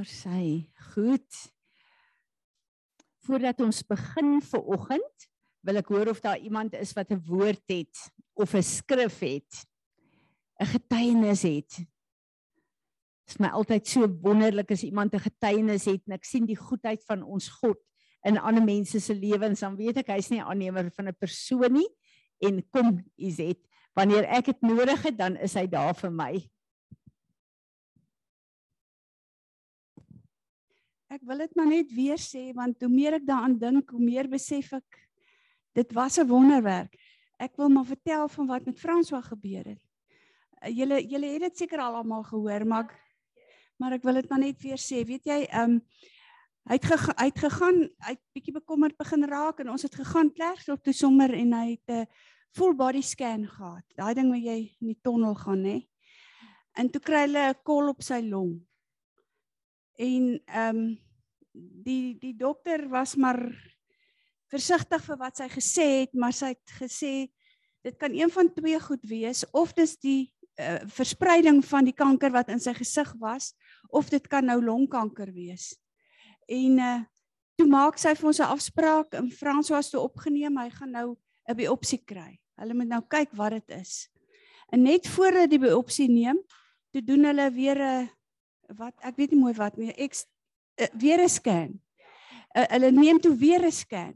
Daar sê goed. Voordat ons begin vir oggend, wil ek hoor of daar iemand is wat 'n woord het of 'n skrif het. 'n Getuienis het. Dit is my altyd so wonderlik as iemand 'n getuienis het en ek sien die goedheid van ons God in ander mense se lewens, dan weet ek hy's nie 'n aannemer van 'n persoon nie en kom, Izet, wanneer ek dit nodig het, dan is hy daar vir my. Ek wil dit maar net weer sê want hoe meer ek daaraan dink, hoe meer besef ek dit was 'n wonderwerk. Ek wil maar vertel van wat met François gebeur het. Eh, julle julle het dit seker al almal gehoor, maar ek, maar ek wil dit maar net weer sê. Weet jy, ehm um, hy het ge, hy het gegaan, hy het bietjie bekommerd begin raak en ons het gegaan klerks op toe sommer en hy het 'n full body scan gehad. Daai ding waar jy in die tonnel gaan, hè. En toe kry hulle 'n kol op sy long. En ehm um, die die dokter was maar versigtig vir wat sy gesê het, maar sy het gesê dit kan een van twee goed wees of dis die uh, verspreiding van die kanker wat in sy gesig was of dit kan nou longkanker wees. En uh toe maak sy vir ons 'n afspraak in François toe opgeneem, hy gaan nou 'n biopsie kry. Hulle moet nou kyk wat dit is. En net voor hulle die biopsie neem, toe doen hulle weer 'n wat ek weet nie mooi wat nie, ek uh, weer 'n scan. Uh, hulle neem toe weer 'n scan.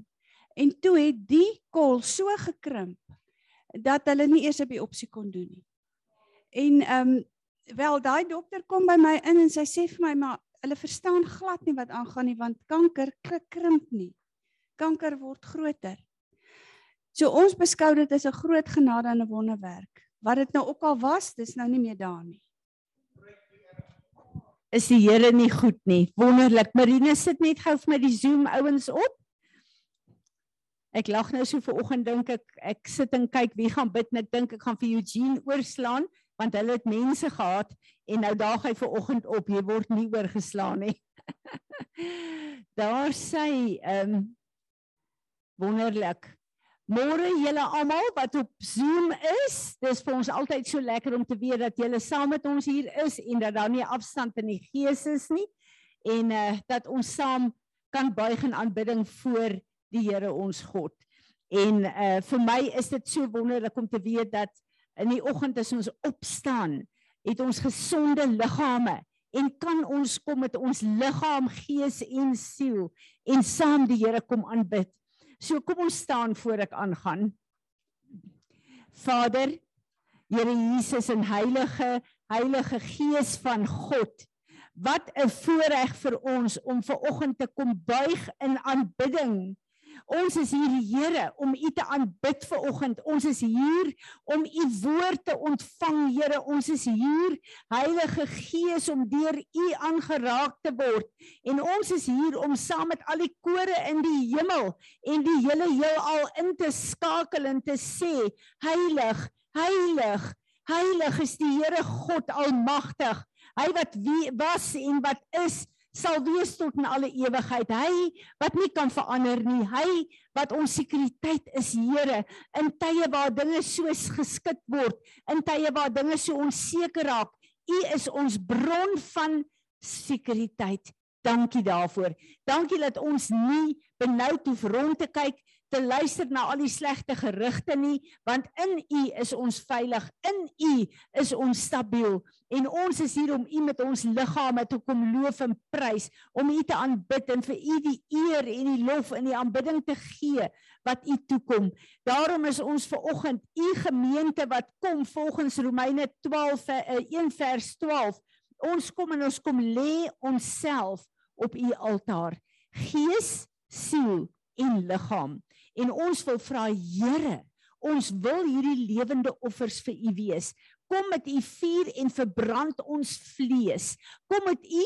En toe het die kol so gekrimp dat hulle nie eers 'n biopsie kon doen nie. En ehm um, wel daai dokter kom by my in en sy sê vir my maar hulle verstaan glad nie wat aangaan nie want kanker krimp nie. Kanker word groter. So ons beskou dit as 'n groot genade en 'n wonderwerk. Wat dit nou ook al was, dis nou nie meer daar nie is die Here nie goed nie. Wonderlik. Marine sit net gou vir my die Zoom ouens op. Ek lag nou so ver oggend dink ek ek sit en kyk wie gaan bid en ek dink ek gaan vir Eugene oorslaan want hulle het mense gehad en nou daag hy ver oggend op jy word nie oorgeslaan nie. Daar sê ehm um, wonderlik. Môre julle almal wat op Zoom is. Dis vir ons altyd so lekker om te weet dat julle saam met ons hier is en dat daar nie afstand in die gees is nie en eh uh, dat ons saam kan buig in aanbidding voor die Here ons God. En eh uh, vir my is dit so wonderlik om te weet dat in die oggend as ons opstaan, het ons gesonde liggame en kan ons kom met ons liggaam, gees en siel en saam die Here kom aanbid. So kom ons staan voor ek aangaan. Vader, Here Jesus en Heilige Heilige Gees van God. Wat 'n voorreg vir ons om ver oggend te kom buig in aanbidding Ons is hier Here om U te aanbid ver oggend. Ons is hier om U woord te ontvang, Here. Ons is hier Heilige Gees om deur U aangeraak te word. En ons is hier om saam met al die kore in die hemel en die hele heelal in te skakel en te sê: Heilig, heilig, heilig is die Here God Almagtig. Hy wat wie was en wat is sal wees tot in alle ewigheid. Hy wat nie kan verander nie. Hy wat ons sekuriteit is, Here, in tye waar dinge soos geskit word, in tye waar dinge so onseker raak. U is ons bron van sekuriteit. Dankie daarvoor. Dankie dat ons nie benoud hoef rond te kyk te luister na al die slegte gerugte nie, want in U is ons veilig, in U is ons stabiel en ons is hier om U met ons liggame te kom loof en prys, om U te aanbid en vir U die eer en die lof en die aanbidding te gee wat U toekom. Daarom is ons ver oggend U gemeente wat kom volgens Romeine 12 1 eh, vers 12. Ons kom en ons kom lê onsself op U altaar. Gees, siel en liggaam. En ons wil vra Here, ons wil hierdie lewende offers vir U wees. Kom met U vuur en verbrand ons vlees. Kom met U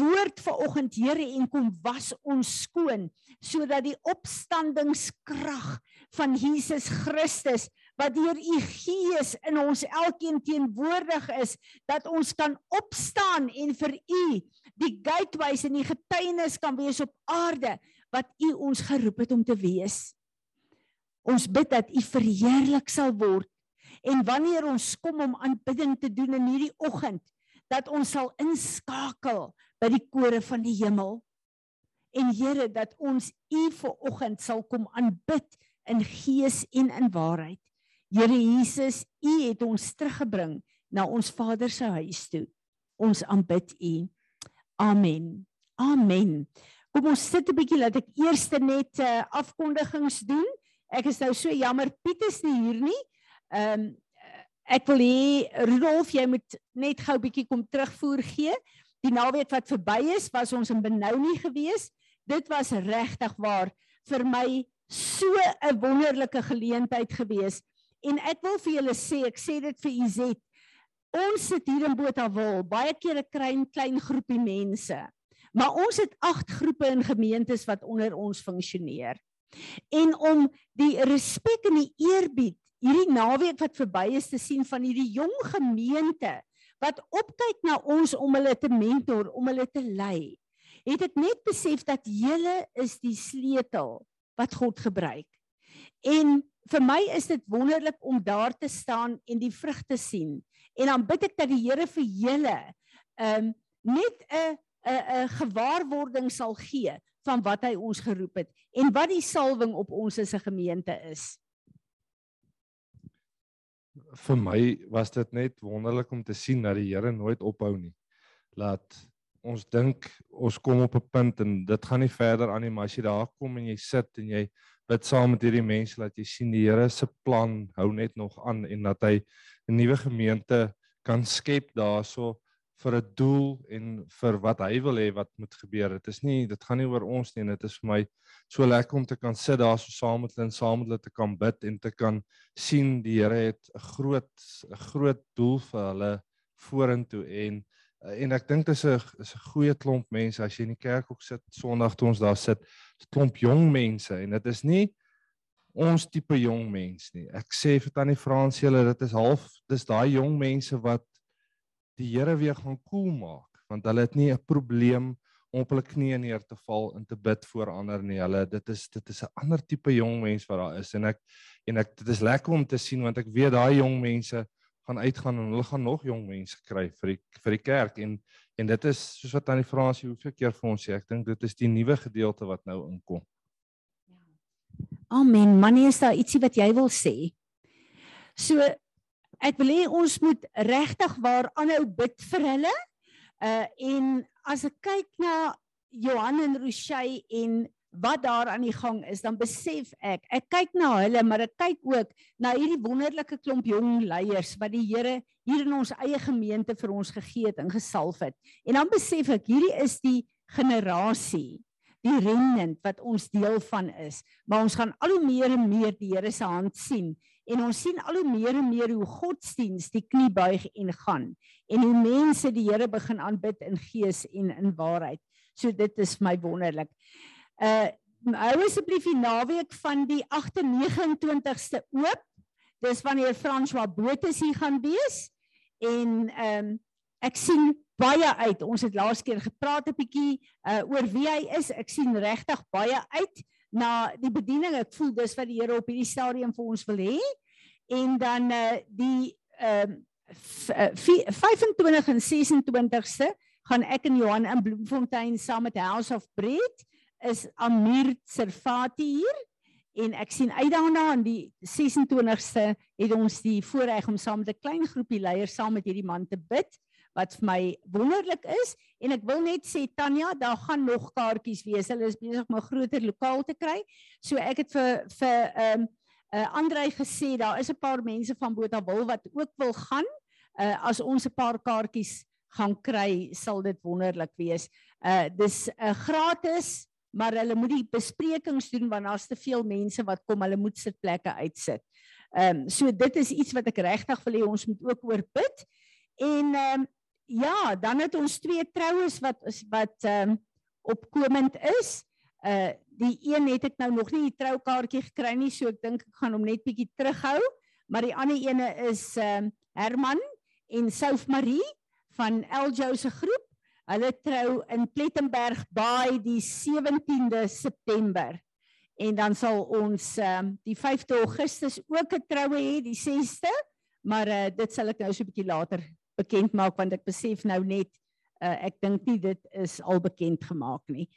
woord vanoggend Here en kom was ons skoon sodat die opstandingskrag van Jesus Christus wat deur u gees in ons elkeen teenwoordig is dat ons kan opstaan en vir u die gateways en die getuienis kan wees op aarde wat u ons geroep het om te wees. Ons bid dat U verheerlik sal word en wanneer ons kom om aanbidding te doen in hierdie oggend dat ons sal inskakel by die kore van die hemel. En Here dat ons U ver oggend sal kom aanbid in gees en in waarheid. Here Jesus, U het ons teruggebring na ons Vader se huis toe. Ons aanbid U. Amen. Amen. Kom ons sit 'n bietjie laat ek eers net uh, afkondigings doen. Ek is nou so jammer Piet is nie hier nie. Ehm um, ek wil hê Rudolf jy moet net gou bietjie kom terugvoer gee. Die naweek wat verby is, was ons in Benoni gewees. Dit was regtig waar vir my so 'n wonderlike geleentheid gewees. En ek wil vir julle sê, ek sê dit vir Izet. Ons sit hier in Botawil, baie keer 'n klein klein groepie mense. Maar ons het 8 groepe in gemeentes wat onder ons funksioneer. En om die respek en die eerbied hierdie naweek wat verby is te sien van hierdie jong gemeente wat opkyk na ons om hulle te mentor, om hulle te lei, het ek net besef dat julle is die sleutel wat God gebruik. En vir my is dit wonderlik om daar te staan en die vrug te sien. En dan bid ek dat die Here vir julle ehm um, net 'n 'n 'n gewaarwording sal gee van wat hy ons geroep het en wat die salwing op ons as 'n gemeente is. Vir my was dit net wonderlik om te sien dat die Here nooit ophou nie. Laat ons dink ons kom op 'n punt en dit gaan nie verder aan nie, maar as jy daar kom en jy sit en jy bid saam met hierdie mense dat jy sien die Here se plan hou net nog aan en dat hy 'n nuwe gemeente kan skep daarso vir 'n doel en vir wat hy wil hê wat moet gebeur. Dit is nie dit gaan nie oor ons nie, dit is vir my so lekker om te kan sit daar so saam met hulle en saam met hulle te kan bid en te kan sien die Here het 'n groot 'n groot doel vir hulle vorentoe en Uh, en ek dink dit is 'n is 'n goeie klomp mense as jy in die kerk ook sit Sondag toe ons daar sit, 'n klomp jong mense en dit is nie ons tipe jong mens nie. Ek sê vir tannie Frans julle dit is half dis daai jong mense wat die Here weer gaan koel maak want hulle het nie 'n probleem om op hulle knieë neer te val en te bid voor ander nie. Hulle dit is dit is 'n ander tipe jong mens wat daar is en ek en ek dit is lekker om te sien want ek weet daai jong mense gaan uitgaan en hulle gaan nog jong mense kry vir die vir die kerk en en dit is soos wat aan die Fransie hoeveel keer vir ons sê ek dink dit is die nuwe gedeelte wat nou inkom. Ja. Amen. Manie is daar ietsie wat jy wil sê? So ek wil hê ons moet regtig waar aanhou bid vir hulle. Uh en as ek kyk na Johan en Rochey en wat daar aan die gang is, dan besef ek, ek kyk na hulle, maar ek kyk ook na hierdie wonderlike klomp jong leiers wat die Here hier in ons eie gemeente vir ons gegee het en gesalf het. En dan besef ek, hierdie is die generasie, die remnant wat ons deel van is. Maar ons gaan al hoe meer en meer die Here se hand sien en ons sien al hoe meer en meer hoe godsdiens die knie buig en gaan en hoe mense die Here begin aanbid in gees en in waarheid. So dit is my wonderlik. Uh hou asseblief die naweek van die 28ste oop. Dis wanneer François Botha hier gaan wees en ehm um, ek sien baie uit. Ons het laas keer gepraat 'n bietjie uh oor wie hy is. Ek sien regtig baie uit na die bediening. Ek voel dis wat die Here op hierdie stadium vir ons wil hê. En dan uh die ehm um, 25 en 26ste gaan ek en Johan in Bloemfontein saam met House of Bread is Amir Servati hier. En ek sien uit daarna aan die 26ste het ons die voorreg om saam met 'n klein groepie leiers saam met hierdie man te bid wat vir my wonderlik is. En ek wil net sê Tanya daar gaan nog kaartjies wees. Hulle is besig om 'n groter lokaal te kry. So ek het vir vir ehm um, uh, Andrei gesê daar is 'n paar mense van Botawil wat ook wil gaan uh, as ons 'n paar kaartjies gaan kry sal dit wonderlik wees uh dis 'n uh, gratis maar hulle moet die besprekings doen want daar's te veel mense wat kom, hulle moet sitplekke uitsit. Ehm um, so dit is iets wat ek regtig wil hê ons moet ook oor bid. En ehm um, ja, dan het ons twee troues wat wat ehm um, opkomend is. Uh die een het ek nou nog nie die troukaartjie gekry nie, so ek dink ek gaan hom net bietjie terughou, maar die ander ene is ehm um, Herman en Souf Marie van Eljo se groep Hulle trou in Plettenberg Baai die 17de September. En dan sal ons ehm um, die 5de Augustus ook 'n troue hê, die 6de, maar uh, dit sal ek nou so 'n bietjie later bekend maak want ek besef nou net Uh, ek dink nie dit is al bekend gemaak nie.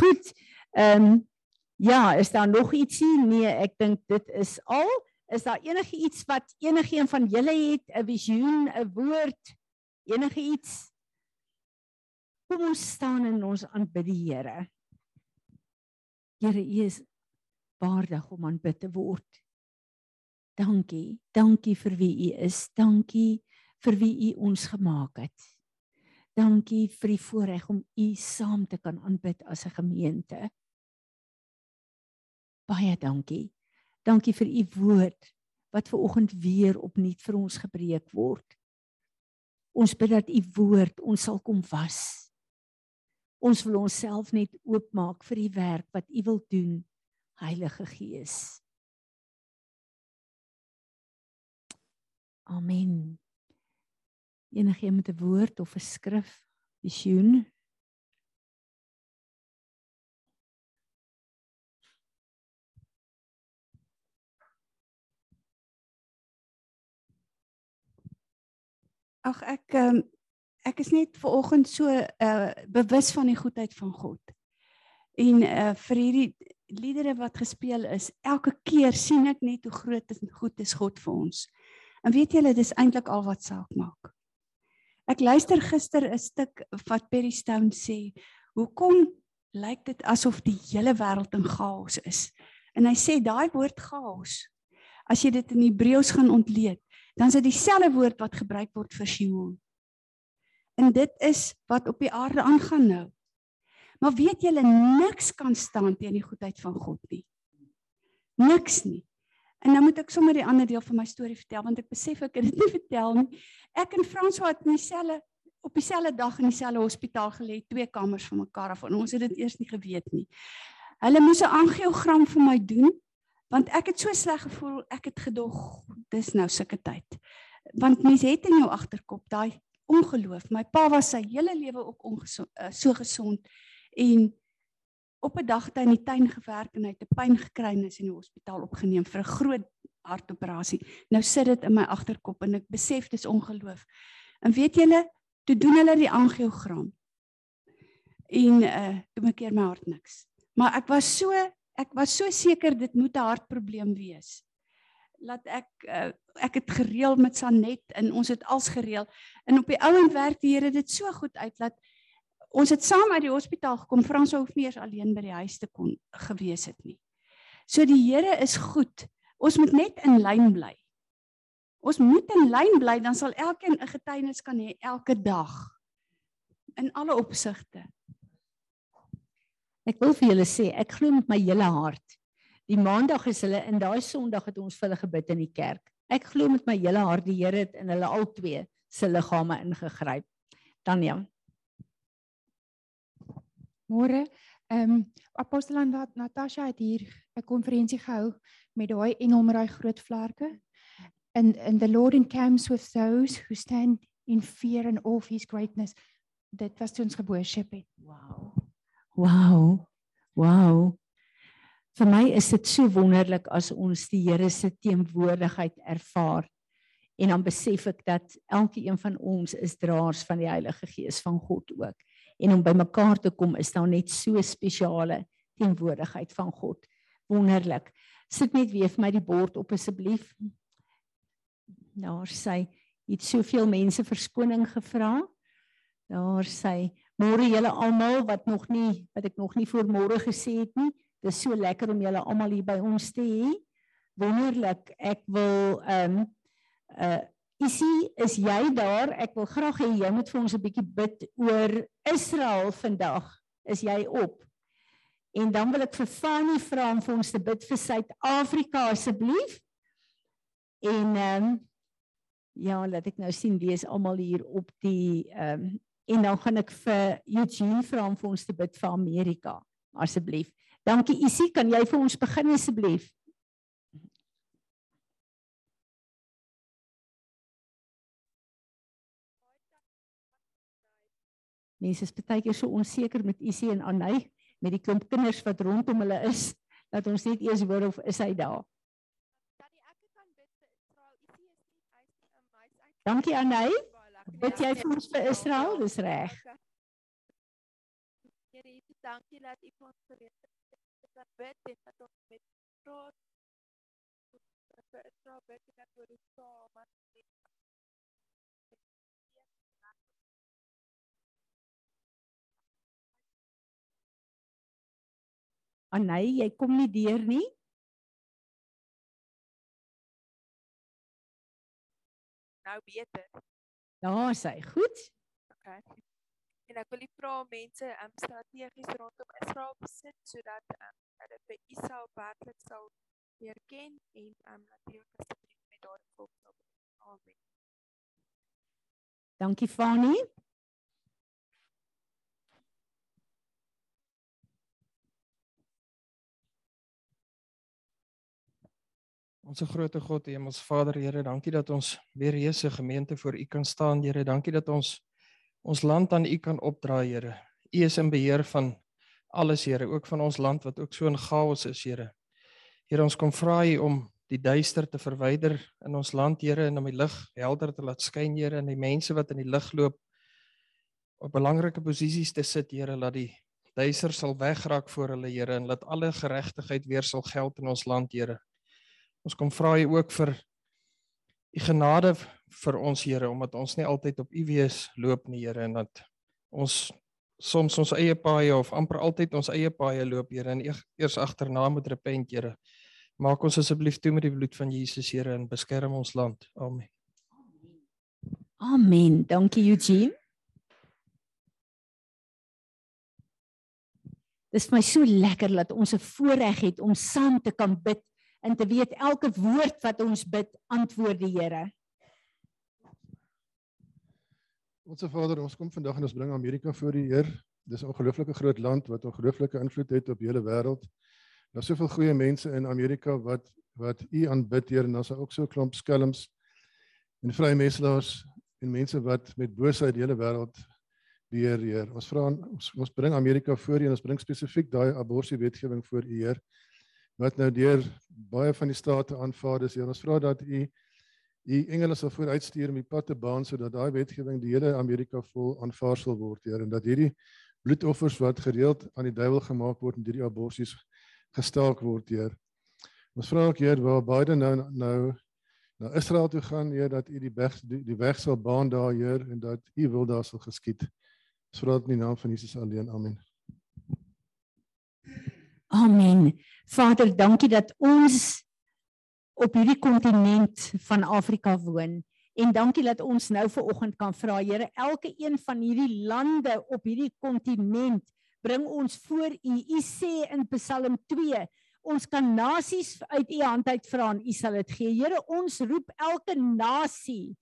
Goed. Ehm um, ja, is daar nog ietsie? Nee, ek dink dit is al. Is daar enige iets wat enigiemand van julle het, 'n visioen, 'n woord, enige iets? Kom ons staan in ons aanbid die Here. Here, U is waardig om aanbid te word. Dankie. Dankie vir wie U is. Dankie vir wie U ons gemaak het. Dankie vir die voorreg om U saam te kan aanbid as 'n gemeente. Baie dankie. Dankie vir U woord wat ver oggend weer opnuut vir ons gebreek word. Ons bid dat U woord ons sal kom was. Ons wil onsself net oopmaak vir die werk wat U wil doen, Heilige Gees. Amen. Enige met 'n woord of 'n skrif, visioen? Ag ek um, ek is net ver oggend so uh bewus van die goedheid van God. En uh vir hierdie liedere wat gespeel is, elke keer sien ek net hoe groot en goed is God vir ons. En weet julle, dis eintlik al wat saak maak. Ek luister gister 'n stuk wat Perry Stone sê, hoekom lyk dit asof die hele wêreld in chaos is? En hy sê daai woord chaos, as jy dit in Hebreëus gaan ontleed, dan is dit dieselfde woord wat gebruik word vir Sheol. En dit is wat op die aarde aangaan nou. Maar weet julle niks kan staan teen die goedheid van God nie. Niks nie. En nou moet ek sommer die ander deel van my storie vertel want ek besef ek het dit nie vertel nie. Ek en François het in dieselfde op dieselfde dag in dieselfde hospitaal gelê, twee kamers van mekaar af en ons het dit eers nie geweet nie. Hulle moes 'n angiogram vir my doen want ek het so sleg gevoel, ek het gedog dis nou sulke tyd. Want mense het in jou agterkop daai ongeloof. My pa was sy hele lewe ook ongesond, uh, so gesond en op 'n dag het hy in die tuin gewerk en hy het 'n pyn gekry en is in die hospitaal opgeneem vir 'n groot hartoperasie. Nou sit dit in my agterkop en ek besef dis ongeloof. En weet julle, toe doen hulle die angiogram. En uh toe maak keer my hart niks. Maar ek was so ek was so seker dit moet 'n hartprobleem wees. Laat ek uh, ek het gereël met Sanet en ons het als gereël en op die ouend werk die Here dit so goed uit dat ons het saam uit die hospitaal gekom. Frans hoef nie eens alleen by die huis te kon gewees het nie. So die Here is goed. Ons moet net in lyn bly. Ons moet in lyn bly dan sal elkeen 'n getuienis kan hê elke dag in alle opsigte. Ek wil vir julle sê, ek glo met my hele hart. Die maandag is hulle in daai Sondag het ons vir hulle gebid in die kerk. Ek glo met my hele hart die Here het in hulle albei se liggame ingegryp. Tanya. Môre, ehm um, Apostel Natasha het hier 'n konferensie gehou met daai engel met daai groot vlerke. And and the Lord encamps with those who stand in fear and awe of his greatness. Dit was toe ons geboorship het. Wow. Wow. Wow. Vir my is dit so wonderlik as ons die Here se teenwoordigheid ervaar. En dan besef ek dat elkeen van ons is draers van die Heilige Gees van God ook en om by mekaar te kom is daar net so spesiale teenwoordigheid van God. Wonderlik. Sit net weer vir my die bord op asseblief. Daar sê het soveel mense verskoning gevra. Daar sê môre julle almal wat nog nie wat ek nog nie voor môre gesê het nie. Dis so lekker om julle almal hier by ons te hê. Wonderlik. Ek wil ehm um, uh Isie, is jy daar? Ek wil graag hê jy moet vir ons 'n bietjie bid oor Israel vandag. Is jy op? En dan wil ek vir Fanny vra om vir ons te bid vir Suid-Afrika asseblief. En ehm um, ja, laat ek nou sien wie is almal hier op die ehm um, en dan gaan ek vir Eugene vra om vir ons te bid vir Amerika asseblief. Dankie Isie, kan jy vir ons begin asseblief? Mense is baie keer so onseker met Isie en Anay met die klomp kinders wat rondom hulle is dat ons net eers hoor of is hy daar. Dankie Anay. Bid jy vir ons vir Israel? Dis reg. Here Jesus, dankie dat U ons gereed het te bid en dat ons met praat. Vir Israel bid en dat oor die saam as Anay, jy kom nie deur nie. nou beter. Daar is hy. Goed. Okay. En ek wil nie vra mense um strategies rondom Israel besit sodat um dat dit by Israel werklik sal leer ken en um natuurlik asseblief met daardie volk sal. Amen. Dankie Fani. Onse groote God, Hemels Vader, Here, dankie dat ons weer hier se gemeente voor U kan staan, Here. Dankie dat ons ons land aan U kan opdra, Here. U is in beheer van alles, Here, ook van ons land wat ook so in chaos is, Here. Here, ons kom vra U om die duister te verwyder in ons land, Here, en om die lig helder te laat skyn, Here, en die mense wat in die lig loop op belangrike posisies te sit, Here, laat die duister sal wegraak voor hulle, Here, en laat alle geregtigheid weer sal geld in ons land, Here. Ons kom vra U ook vir U genade vir ons Here omdat ons nie altyd op U wees loop nie Here en dat ons soms ons eie paaie of amper altyd ons eie paaie loop Here en eers agterna moet repent Here. Maak ons asseblief toe met die bloed van Jesus Here en beskerm ons land. Amen. Amen. Dankie Eugene. Dit is my so lekker dat ons 'n voorreg het om saam te kan bid en te weet elke woord wat ons bid antwoord die Here. Onse Vader, ons kom vandag en ons bring Amerika voor die Heer. Dis 'n ongelooflike groot land wat 'n ongelooflike invloed het op die hele wêreld. Daar's soveel goeie mense in Amerika wat wat U aanbid, Heer, en daar's ook so 'n klomp skelms en vrye menslaers en mense wat met boosheid die hele wêreld beheer, Heer. Ons vra ons ons bring Amerika voor U en ons bring spesifiek daai abortus wetgewing voor U, Heer wat nou deur baie van die state aanvaar is. Ons vra dat u u engele sal vooruitstuur om die pad te baan sodat daai wetgewing die hele Amerika vol aanvaar sal word, Heer, en dat hierdie bloedoffers wat gereeld aan die duiwel gemaak word en hierdie aborsies gestaak word, Heer. Ons vra ook Heer waar Biden nou nou na Israel toe gaan, Heer, dat u die weg die, die weg sal baan daar, Heer, en dat u wil daar sal geskied. Dit in die naam van Jesus alleen. Amen. Amen. Vader, dankie dat ons op hierdie kontinent van Afrika woon en dankie dat ons nou ver oggend kan vra Here, elke een van hierdie lande op hierdie kontinent bring ons voor U. U sê in Psalm 2, ons kan nasies uit U hand uit vra en U sal dit gee. Here, ons roep elke nasie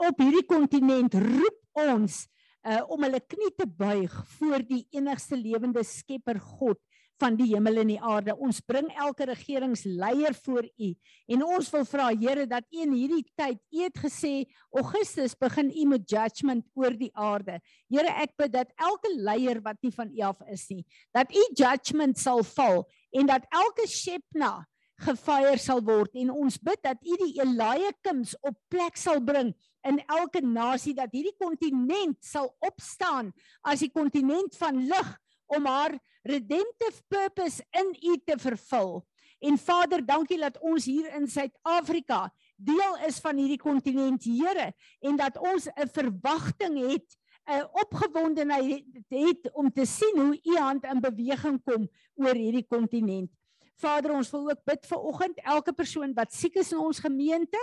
op hierdie kontinent roep ons uh, om hulle knie te buig voor die enigste lewende Skepper God van die hemel en die aarde. Ons bring elke regeringsleier voor U en ons wil vra Here dat U in hierdie tyd, U het gesê Augustus begin U met judgment oor die aarde. Here, ek bid dat elke leier wat nie van U af is nie, dat U judgment sal val en dat elke Shepna gefeier sal word en ons bid dat U die Eliakims op plek sal bring in elke nasie dat hierdie kontinent sal opstaan as die kontinent van lig om haar redemptive purpose in U te vervul. En Vader, dankie dat ons hier in Suid-Afrika deel is van hierdie kontinent, Here, en dat ons 'n verwagting het, 'n opgewondenheid het om te sien hoe U hand in beweging kom oor hierdie kontinent. Vader, ons wil ook bid vir oggend elke persoon wat siek is in ons gemeente.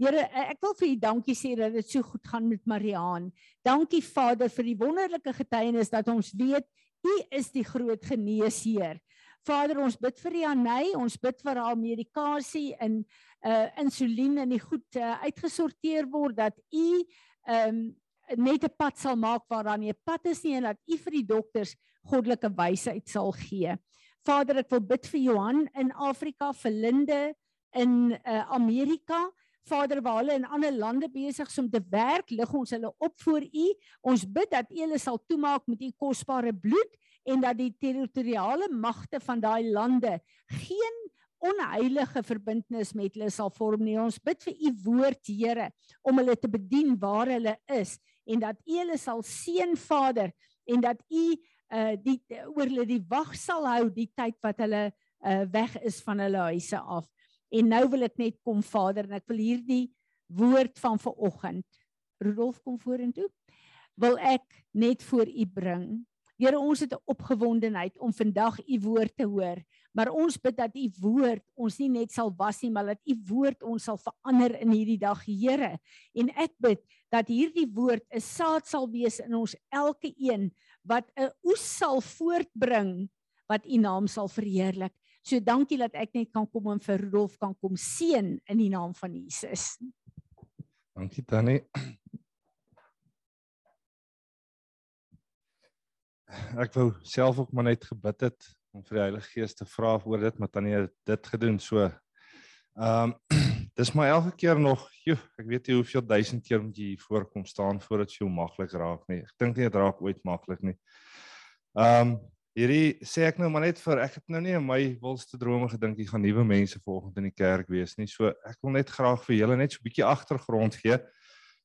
Here, ek wil vir U dankie sê dat dit so goed gaan met Mariaan. Dankie Vader vir die wonderlike getuienis dat ons weet U is die groot geneesheer. Vader, ons bid vir Janey, ons bid vir haar medikasie en uh insulien en die goed uh, uitgesorteer word dat U um net 'n pad sal maak waaraan nie 'n pad is nie en dat U vir die dokters goddelike wysheid sal gee. Vader, ek wil bid vir Johan in Afrika, vir Linde in uh Amerika. Vader, waar hulle in ander lande besig is om te werk, lig ons hulle op voor U. Ons bid dat U hulle sal toemaak met U kosbare bloed en dat die territoriale magte van daai lande geen onheilige verbintenis met hulle sal vorm nie. Ons bid vir U woord, Here, om hulle te bedien waar hulle is en dat U hulle sal seën Vader en dat U uh die oor hulle die wag sal hou die tyd wat hulle uh weg is van hulle huise af. En nou wil ek net kom Vader en ek wil hierdie woord van vanoggend Rudolf kom vorentoe wil ek net voor U bring. Here ons het 'n opgewondenheid om vandag U woord te hoor, maar ons bid dat U woord ons nie net sal was nie, maar dat U woord ons sal verander in hierdie dag, Here. En ek bid dat hierdie woord 'n saad sal wees in ons elke een wat 'n oes sal voortbring wat U naam sal verheerlik. So dankie dat ek net kan kom en vir Rudolf kan kom seën in die naam van Jesus. Dankie Tannie. Ek wou self ook maar net gebid het om vir die Heilige Gees te vra oor dit, maar Tannie het dit gedoen so. Ehm um, dis maar elke keer nog, joh, ek weet nie hoeveel duisend keer moet jy hier voorkom staan voordat jy maklik raak nie. Ek dink nie dit raak ooit maklik nie. Ehm um, hierdie sê ek nou maar net vir ek het nou nie in my wilste drome gedink jy gaan nuwe mense volgende in die kerk wees nie. So ek wil net graag vir julle net so 'n bietjie agtergrond gee.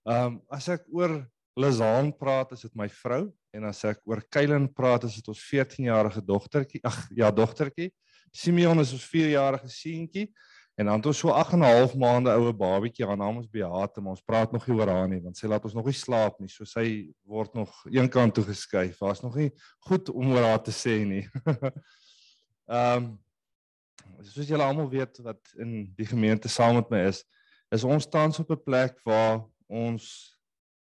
Ehm um, as ek oor Lizaan praat, is dit my vrou en as ek oor Kylen praat, is dit ons 14-jarige dogtertjie. Ag ja, dogtertjie. Simeon is ons 4-jarige seentjie en dan het ons so 8 en 'n half maande oue babietjie, haar naam is Beate, maar ons praat nog nie oor haar nie want sy laat ons nog nie slaap nie. So sy word nog eenkant toe geskuif. Daar's nog nie goed om oor haar te sê nie. Ehm um, soos julle almal weet wat in die gemeente saam met my is, is ons tans op 'n plek waar ons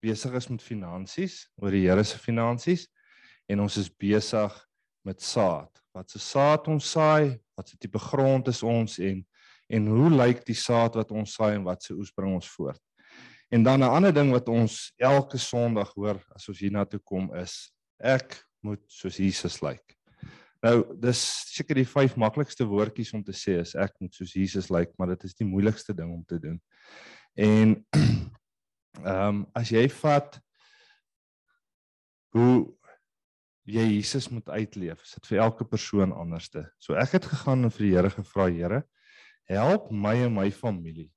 besig is met finansies, oor die Here se finansies en ons is besig met saad. Wat se saad ons saai, wat se tipe grond is ons en en hoe lyk die saad wat ons saai en wat se oes bring ons voort. En dan 'n ander ding wat ons elke Sondag hoor as ons hiernatoe kom is ek moet soos Jesus lyk. Nou, dis seker die vyf maklikste woordjies om te sê is ek moet soos Jesus lyk, maar dit is die moeilikste ding om te doen. En Ehm um, as jy vat hoe jy Jesus moet uitleef, dit vir elke persoon anderste. So ek het gegaan en vir die Here gevra, Here, help my en my familie.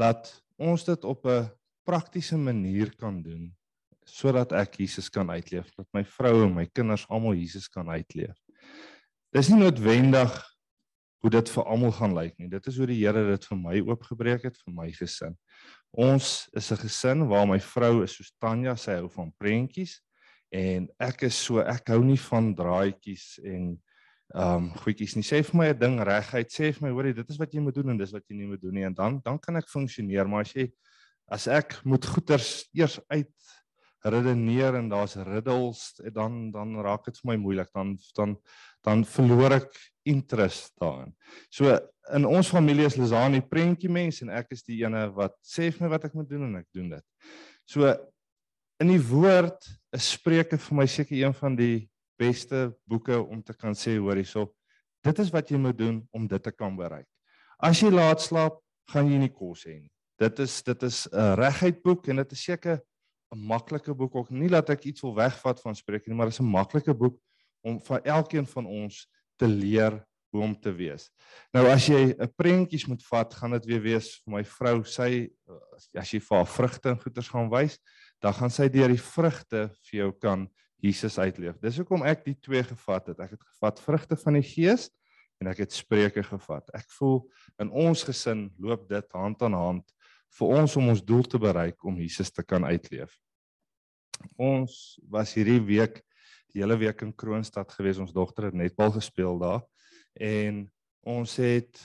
Laat ons dit op 'n praktiese manier kan doen sodat ek Jesus kan uitleef, dat my vrou en my kinders almal Jesus kan uitleef. Dis nie noodwendig hoe dit vir almal gaan lyk nie. Dit is hoe die Here dit vir my oopgebreek het vir my gesin. Ons is 'n gesin waar my vrou is soos Tanya, sy hou van prentjies en ek is so ek hou nie van draaitjies en um, goedjies nie. Sê vir my 'n ding reguit, sê vir my hoorie, dit is wat jy moet doen en dis wat jy nie moet doen nie en dan dan kan ek funksioneer, maar as jy as ek moet goeters eers uit redeneer en daar's riddles dan dan raak dit vir my moeilik dan dan dan verloor ek interest daarin. So in ons familie is Lizani prentjie mens en ek is die ene wat sê vir my wat ek moet doen en ek doen dit. So in die woord is Spreuke vir my seker een van die beste boeke om te kan sê hoor hierso. Dit is wat jy moet doen om dit te kan bereik. As jy laat slaap, gaan jy nie kos hê nie. Dit is dit is 'n reguit boek en dit is seker 'n maklike boek ook. Nie dat ek iets wil wegvat van Spreuke nie, maar dit is 'n maklike boek om vir elkeen van ons te leer hoe om te wees. Nou as jy 'n prentjies moet vat, gaan dit weer wees vir my vrou, sy as jy vir haar vrugte en goeders gaan wys, dan gaan sy deur die vrugte vir jou kan Jesus uitleef. Dis hoekom ek die twee gevat het. Ek het gevat vrugte van die Gees en ek het Spreuke gevat. Ek voel in ons gesin loop dit hand aan hand vir ons om ons doel te bereik om Jesus te kan uitleef. Ons was hierdie week die hele week in Kroonstad gewees. Ons dogter het netbal gespeel daar en ons het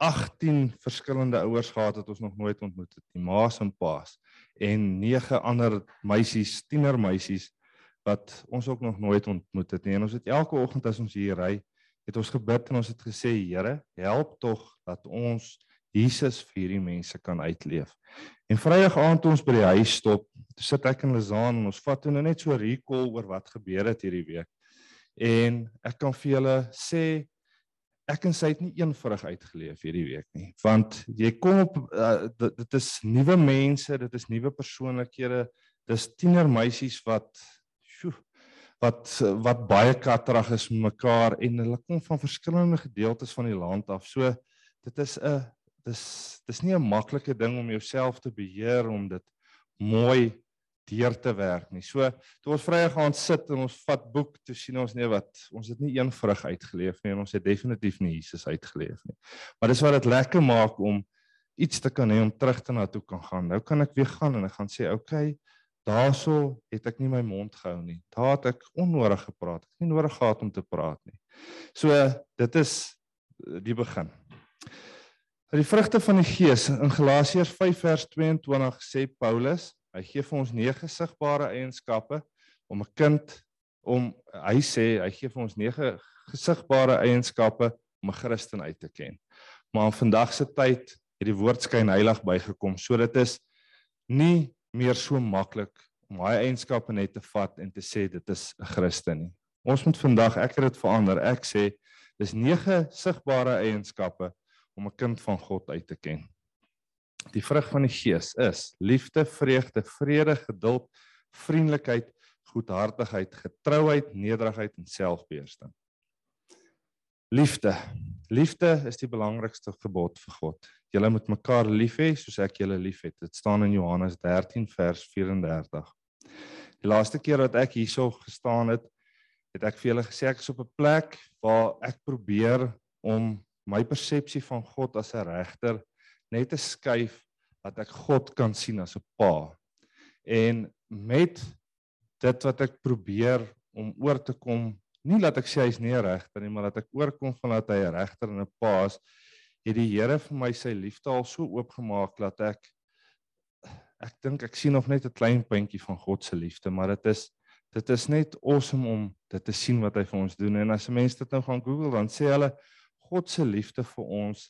18 verskillende ouers gehad wat ons nog nooit ontmoet het nie. Ma's en pa's en 9 ander meisies, tienermeisies wat ons ook nog nooit ontmoet het nie. En ons het elke oggend as ons hier ry, het ons gebid en ons het gesê, Here, help tog dat ons Jesus vir hierdie mense kan uitleef. En Vrydag aand ons by die huis stop, toe sit ek en Lizaan en ons vat nou net so recall oor wat gebeur het hierdie week. En ek kan vir julle sê ek en sy het nie eenvoudig uitgeleef hierdie week nie, want jy kom op uh, dit, dit is nuwe mense, dit is nuwe persoonlikhede, dis tienermeisies wat sjoe wat wat baie katterig is met mekaar en hulle kom van verskillende gedeeltes van die land af. So dit is 'n dis dis nie 'n maklike ding om jouself te beheer om dit mooi deur te werk nie. So toe ons Vrydag gaan sit en ons vat boek, toe sien ons nee wat ons het nie een vrug uitgeleef nie en ons het definitief nie Jesus uitgeleef nie. Maar dis wat dit lekker maak om iets te kan hê om terug te na toe kan gaan. Nou kan ek weer gaan en ek gaan sê, "Oké, okay, daarso het ek nie my mond gehou nie. Daar het ek onnodig gepraat. Ek het nie nodig gehad om te praat nie." So dit is eh, die begin. Die vrugte van die Gees in Galasiërs 5 vers 22 sê Paulus, hy gee vir ons nege sigbare eienskappe om 'n kind om hy sê hy gee vir ons nege gesigbare eienskappe om 'n Christen uit te ken. Maar in vandag se tyd het die woord skyn heilig bygekom. So dit is nie meer so maklik om daai eienskappe net te vat en te sê dit is 'n Christen nie. Ons moet vandag ek het dit verander. Ek sê dis nege sigbare eienskappe om 'n kind van God uit te ken. Die vrug van die Gees is liefde, vreugde, vrede, geduld, vriendelikheid, goedhartigheid, getrouheid, nederigheid en selfbeheersing. Liefde. Liefde is die belangrikste gebod vir God. Julle moet mekaar lief hê soos ek julle liefhet. Dit staan in Johannes 13 vers 34. Die laaste keer wat ek hierso gestaan het, het ek vir julle gesê ek is op 'n plek waar ek probeer om my persepsie van God as 'n regter net te skuif dat ek God kan sien as 'n pa. En met dit wat ek probeer om oor te kom nie dat ek sê hy's nie regter nie, maar dat ek oorkom van dat hy 'n regter en 'n paas het die Here vir my sy liefde al so oopgemaak dat ek ek dink ek sien nog net 'n klein puntjie van God se liefde, maar dit is dit is net awesome om dit te sien wat hy vir ons doen en as mense dit nou gaan Google dan sê hulle God se liefde vir ons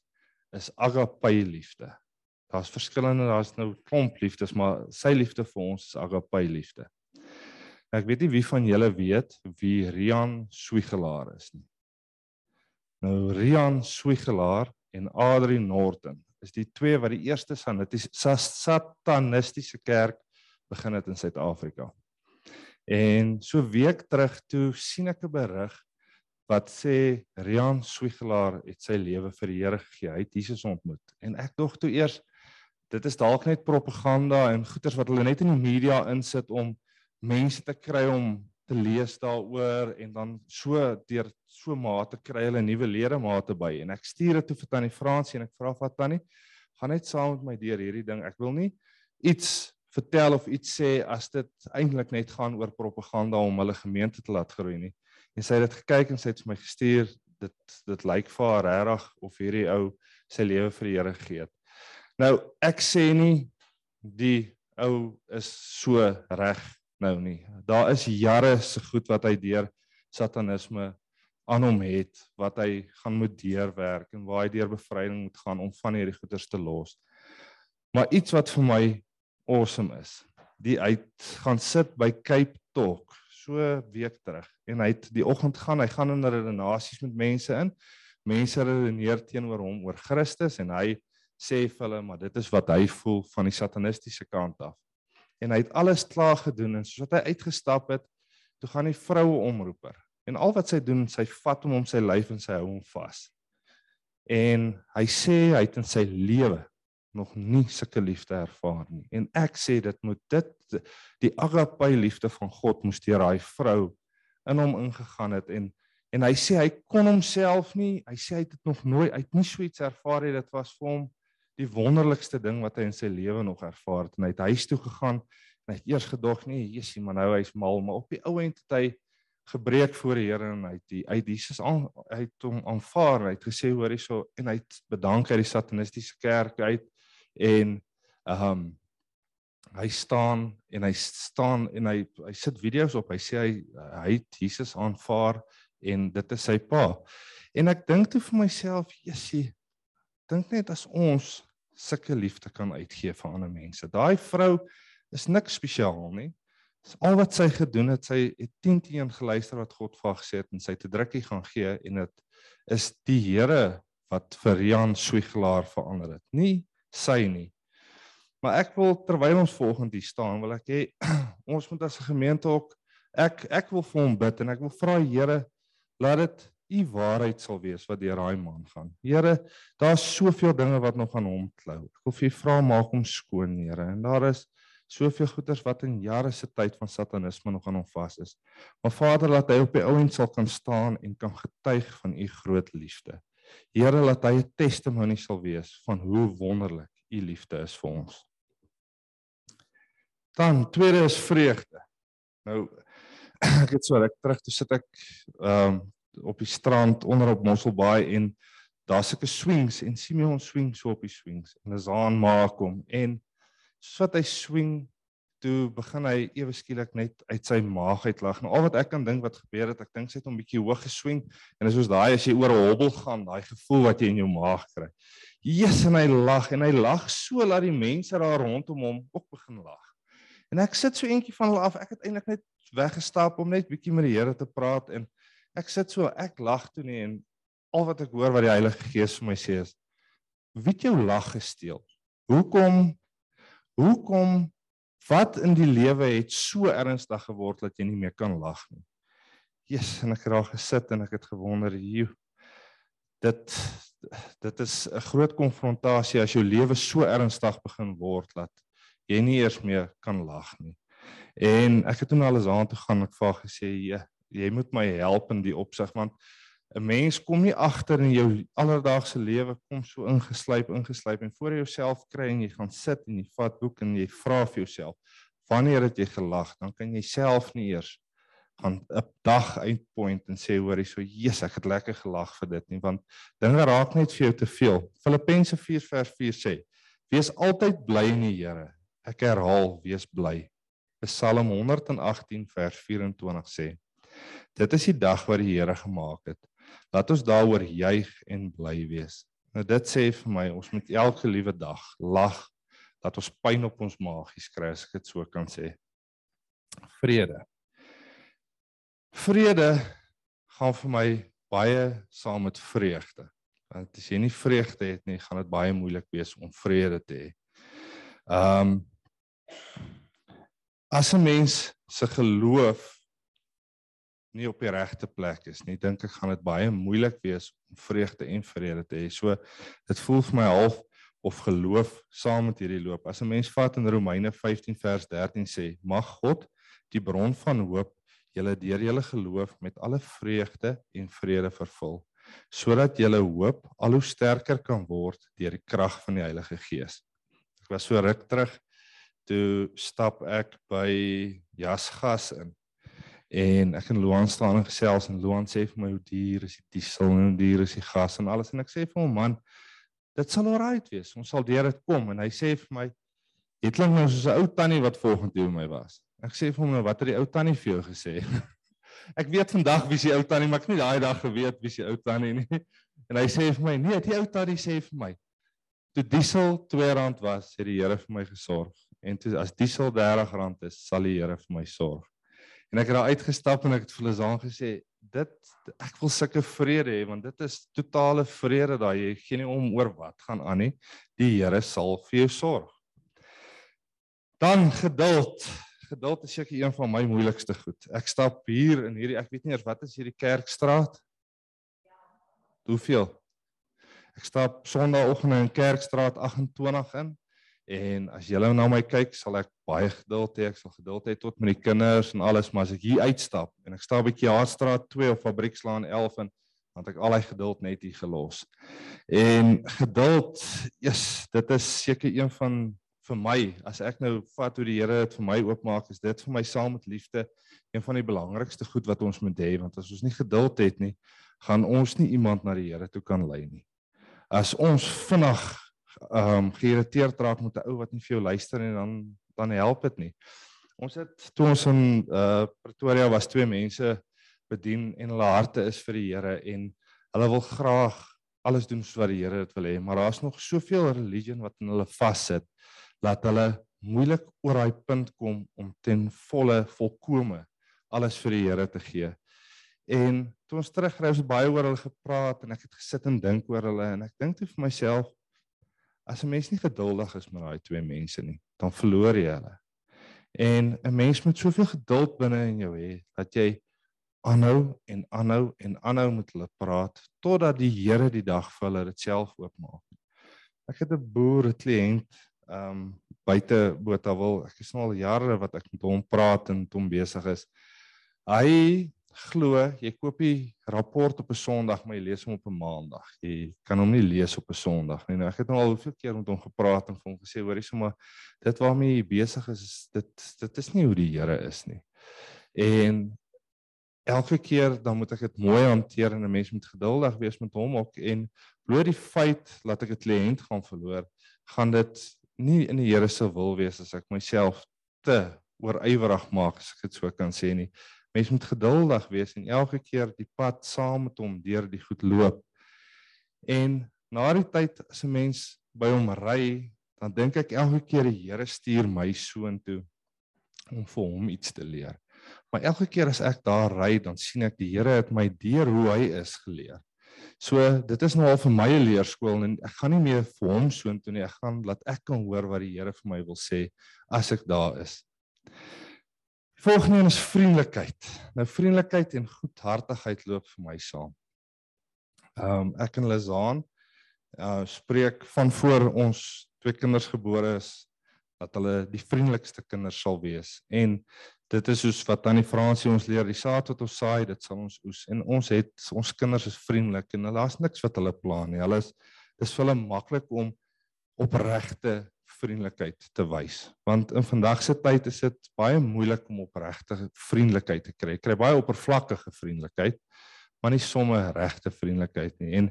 is agape liefde. Daar's verskillende, daar's nou klomp liefdes, maar sy liefde vir ons is agape liefde. Ek weet nie wie van julle weet wie Rian Swigelaar is nie. Nou Rian Swigelaar en Adri Norton is die twee wat die eerste satanistiese kerk begin het in Suid-Afrika. En so week terug toe sien ek 'n berig wat sê Rian Swigelaar het sy lewe vir die Here gegee. Hy het Jesus ontmoet. En ek dog toe eers dit is dalk net propaganda en goeters wat hulle net in die media insit om mense te kry om te lees daaroor en dan so deur so mate kry hulle nuwe ledemate by. En ek stuur dit toe vir tannie Fransie en ek vra vir tannie gaan net saam met my deur hierdie ding. Ek wil nie iets vertel of iets sê as dit eintlik net gaan oor propaganda om hulle gemeente te laat groei nie. En sy het dit gekyk en sy het vir my gestuur dit dit lyk vir haar regtig of hierdie ou sy lewe vir die Here gegee het. Nou ek sê nie die ou is so reg nou nie. Daar is jare se goed wat hy deur satanisme aan hom het wat hy gaan moet deurwerk en waar hy deur bevryding moet gaan om van hierdie goeters te los. Maar iets wat vir my awesome is, die uit gaan sit by Cape Talk so week terug en hy het die oggend gaan hy gaan in redenasies met mense in. Mense redeneer teenoor hom oor Christus en hy sê vir hulle maar dit is wat hy voel van die satanistiese kant af en hy het alles klaar gedoen en soos wat hy uitgestap het, toe gaan die vroue omroeper. En al wat sy doen, sy vat hom om sy lyf en sy hou hom vas. En hy sê hy het in sy lewe nog nie sulke liefde ervaar nie. En ek sê dit moet dit die agape liefde van God moes deur daai vrou in hom ingegaan het en en hy sê hy kon homself nie, hy sê hy het dit nog nooit uit nie so iets ervaar het dit was vir hom die wonderlikste ding wat hy in sy lewe nog ervaar het. En hy het huis toe gegaan en hy het eers gedog nee Jesusie maar nou hy's mal. Maar op die ou end het hy gebreek voor die Here en hy het die uit Jesus aan hy het hom aanvaar hy het gesê hoor hierso en hy het bedank uit die satanistiese kerk uit en ehm um, hy staan en hy staan en hy hy sit video's op. Hy sê hy hy het Jesus aanvaar en dit is sy pa. En ek dink toe vir myself Jesusie dink net as ons sulke liefde kan uitgee vir ander mense. Daai vrou is niks spesiaal nie. Dis al wat sy gedoen het, sy het 10 teen geluister wat God vir haar gesê het en sy het 'n drukkie gaan gee en dit is die Here wat vir Jan Swigelaar verander het. Nie sy nie. Maar ek wil terwyl ons volgende hier staan, wil ek hê ons moet as 'n gemeente ook ek ek wil vir hom bid en ek wil vra Here laat dit u waarheid sal wees wat deur daai man gaan. Here, daar's soveel dinge wat nog aan hom klou. Ek wil vir u vra maak hom skoon, Here. En daar is Soveel goeders wat in jare se tyd van satanisme nog aan hom vas is. Maar Vader, laat hy op die ouend sal kan staan en kan getuig van u groot liefde. Here, laat hy 'n testimonie sal wees van hoe wonderlik u liefde is vir ons. Dan tweede is vreugde. Nou ek het so ruk terug toe sit ek ehm um, op die strand onder op Mosselbaai en daar's sulke swings en Simeon swing so op die swings en Azaan maak hom en soos wat hy swing toe begin hy ewe skielik net uit sy maag uit lag. Nou al wat ek kan dink wat gebeur het, ek dink sy het hom bietjie hoog geswing en dit is soos daai as jy oor 'n hobbel gaan, daai gevoel wat jy in jou maag kry. Jesus en hy lag en hy lag so dat die mense daar rondom hom ook begin lag. En ek sit so eentjie van hulle af. Ek het eintlik net weggestap om net bietjie met die Here te praat en ek sit so ek lag toe nie en al wat ek hoor wat die Heilige Gees vir my sê is wie het jou lag gesteel? Hoekom hoekom wat in die lewe het so ernstig geword dat jy nie meer kan lag nie? Jesus en ek het daar gesit en ek het gewonder hier dit dit is 'n groot konfrontasie as jou lewe so ernstig begin word dat jy nie eers meer kan lag nie. En ek het toe na alles aan toe gaan ek vra gesê jy jy moet my help in die opsig want 'n mens kom nie agter in jou alledaagse lewe kom so ingeslyp ingeslyp en voor jouself kry en jy gaan sit en jy vat boek en jy vra vir jouself wanneer het jy gelag? Dan kan jy self nie eers gaan 'n dag eindpoint en sê hoor hierso Jesus ek het lekker gelag vir dit nie want dinge raak net vir jou te veel. Filippense 4 vers 4 sê wees altyd bly in die Here. Ek herhaal wees bly. Psalm 118 vers 24 sê dit is die dag wat die Here gemaak het Laat ons daaroor juig en bly wees. Nou dit sê vir my ons moet elke liewe dag lag dat ons pyn op ons maagies kry as ek dit so kan sê. Vrede. Vrede gaan vir my baie saam met vreugde. Want as jy nie vreugde het nie, gaan dit baie moeilik wees om vrede te hê. Ehm um, as 'n mens se geloof nie op die regte plek is nie, dink ek gaan dit baie moeilik wees om vreugde en vrede te hê. So dit voel vir my half of geloof saam met hierdie loop. As 'n mens vat in Romeine 15 vers 13 sê, mag God die bron van hoop julle deur julle geloof met alle vreugde en vrede vervul, sodat julle hoop al hoe sterker kan word deur die krag van die Heilige Gees. Ek was so ruk terug toe stap ek by Jasgas in En ek en Luan staan en gesels en Luan sê vir my hoe duur is die diesel en hoe duur is die gas en alles en ek sê vir hom man dit sal alright wees. Ons sal deur dit kom en hy sê vir my dit klink nou soos 'n ou tannie wat volgende toe my was. Ek sê vir hom nou wat het die ou tannie vir jou gesê? ek weet vandag wie se ou tannie maar ek het nie daai dag geweet wie se ou tannie nie. En hy sê vir my nee, die ou tannie sê vir my toe diesel R2 was, het die Here vir my gesorg. En toe as diesel R30 is, sal die Here vir my sorg. En ek het daar uitgestap en ek het vir hulle aan gesê dit ek wil sulke vrede hê want dit is totale vrede daai jy gee nie om oor wat gaan aan nie. Die Here sal vir jou sorg. Dan geduld. Geduld is seker een van my moeilikste goed. Ek stap hier in hierdie ek weet nie eers wat is hierdie kerkstraat. Hoeveel? Ek stap Sondagoggend in Kerkstraat 28 in. En as julle na my kyk, sal ek baie geduld hê. Ek sal geduld hê tot met die kinders en alles, maar as ek hier uitstap en ek staan by Kiaarstraat 2 of Fabriekslaan 11 en dan het ek al daai geduld net hier gelos. En geduld, yes, dit is seker een van vir my, as ek nou vat hoe die Here dit vir my oopmaak, is dit vir my saam met liefde een van die belangrikste goed wat ons moet hê, want as ons nie geduld het nie, gaan ons nie iemand na die Here toe kan lei nie. As ons vinnig ehm um, geïrriteerd raak met 'n ou wat nie vir jou luister en dan dan help dit nie. Ons het toe ons in uh Pretoria was twee mense bedien en hulle harte is vir die Here en hulle wil graag alles doen soos wat die Here dit wil hê, maar daar's nog soveel religion wat in hulle vassit dat hulle moeilik oor daai punt kom om ten volle volkome alles vir die Here te gee. En toe ons terugry, ons het baie oor hulle gepraat en ek het gesit en dink oor hulle en ek dink toe vir myself as 'n mens nie geduldig is met daai twee mense nie, dan verloor jy hulle. En 'n mens moet soveel geduld binne in jou hê dat jy aanhou en aanhou en aanhou met hulle praat totdat die Here die dag vir hulle dit self oopmaak. Ek het 'n boer, 'n kliënt, ehm um, buite Botawil. Ek is nou al jare wat ek met hom praat en met hom besig is. Hy glo jy koop die rapport op 'n Sondag, maar jy lees hom op 'n Maandag. Jy kan hom nie lees op 'n Sondag nie. Nou ek het nou al hoeveel keer met hom gepraat en vir hom gesê, hoorie sommer dit waarmee jy besig is, dit dit is nie hoe die Here is nie. En elke keer dan moet ek dit mooi hanteer en 'n mens moet geduldig wees met hom ook en bloot die feit dat ek 'n kliënt gaan verloor, gaan dit nie in die Here se wil wees as ek myself te oorywerig maak as ek dit so kan sê nie. Mens moet geduldig wees en elke keer die pad saam met hom deur die goed loop. En na die tyd as 'n mens by hom ry, dan dink ek elke keer die Here stuur my soontoe om vir hom iets te leer. Maar elke keer as ek daar ry, dan sien ek die Here het my deur hoe hy is geleer. So dit is nou al vir my 'n leerskool en ek gaan nie meer vir hom soontoe nie. Ek gaan laat ek kan hoor wat die Here vir my wil sê as ek daar is. Volgende een is vriendelikheid. Nou vriendelikheid en goedhartigheid loop vir my saam. Ehm um, ek en Lazaan uh spreek van voor ons twee kinders gebore is dat hulle die vriendelikste kinders sal wees en dit is soos wat tannie Fransie ons leer, die saad wat ons saai, dit sal ons oes. En ons het ons kinders is vriendelik en hulle het niks wat hulle pla nie. Hulle is dis vir hulle maklik om opregte vriendelikheid te wys. Want in vandag se tyd is dit baie moeilik om opregte vriendelikheid te kry. Jy kry baie oppervlakkige vriendelikheid, maar nie somme regte vriendelikheid nie. En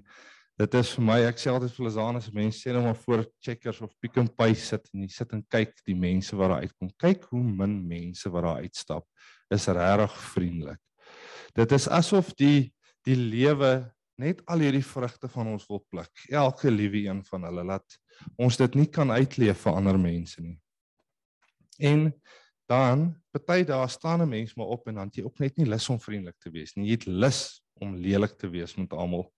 dit is vir my ek sê altyd vir Lazana se mense sê nou maar voor checkers of Pick n Pay sit en jy sit en kyk die mense wat daar uitkom. Kyk hoe min mense wat daar uitstap is regtig vriendelik. Dit is asof die die lewe net al hierdie vrugte van ons wil pluk. Elke liewe een van hulle laat ons dit nie kan uitleef vir ander mense nie. En dan party daar staan 'n mens maar op en dan jy ook net nie lus om vriendelik te wees nie. Jy het lus om lelik te wees met almal.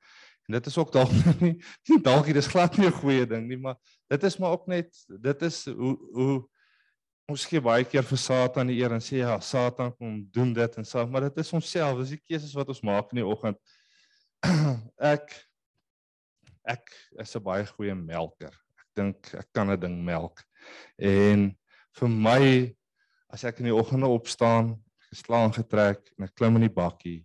En dit is ook dalk nie dalk dit is glad nie 'n goeie ding nie, maar dit is maar ook net dit is hoe hoe ons gee baie keer vir Satan die eer en sê ja, Satan kom doen dit en so, maar dit is onsself, dis die keuses wat ons maak in die oggend. ek ek is 'n baie goeie melker. Ek dink ek kan 'n ding melk. En vir my as ek in die oggende opstaan, geslaan getrek en ek klim in die bakkie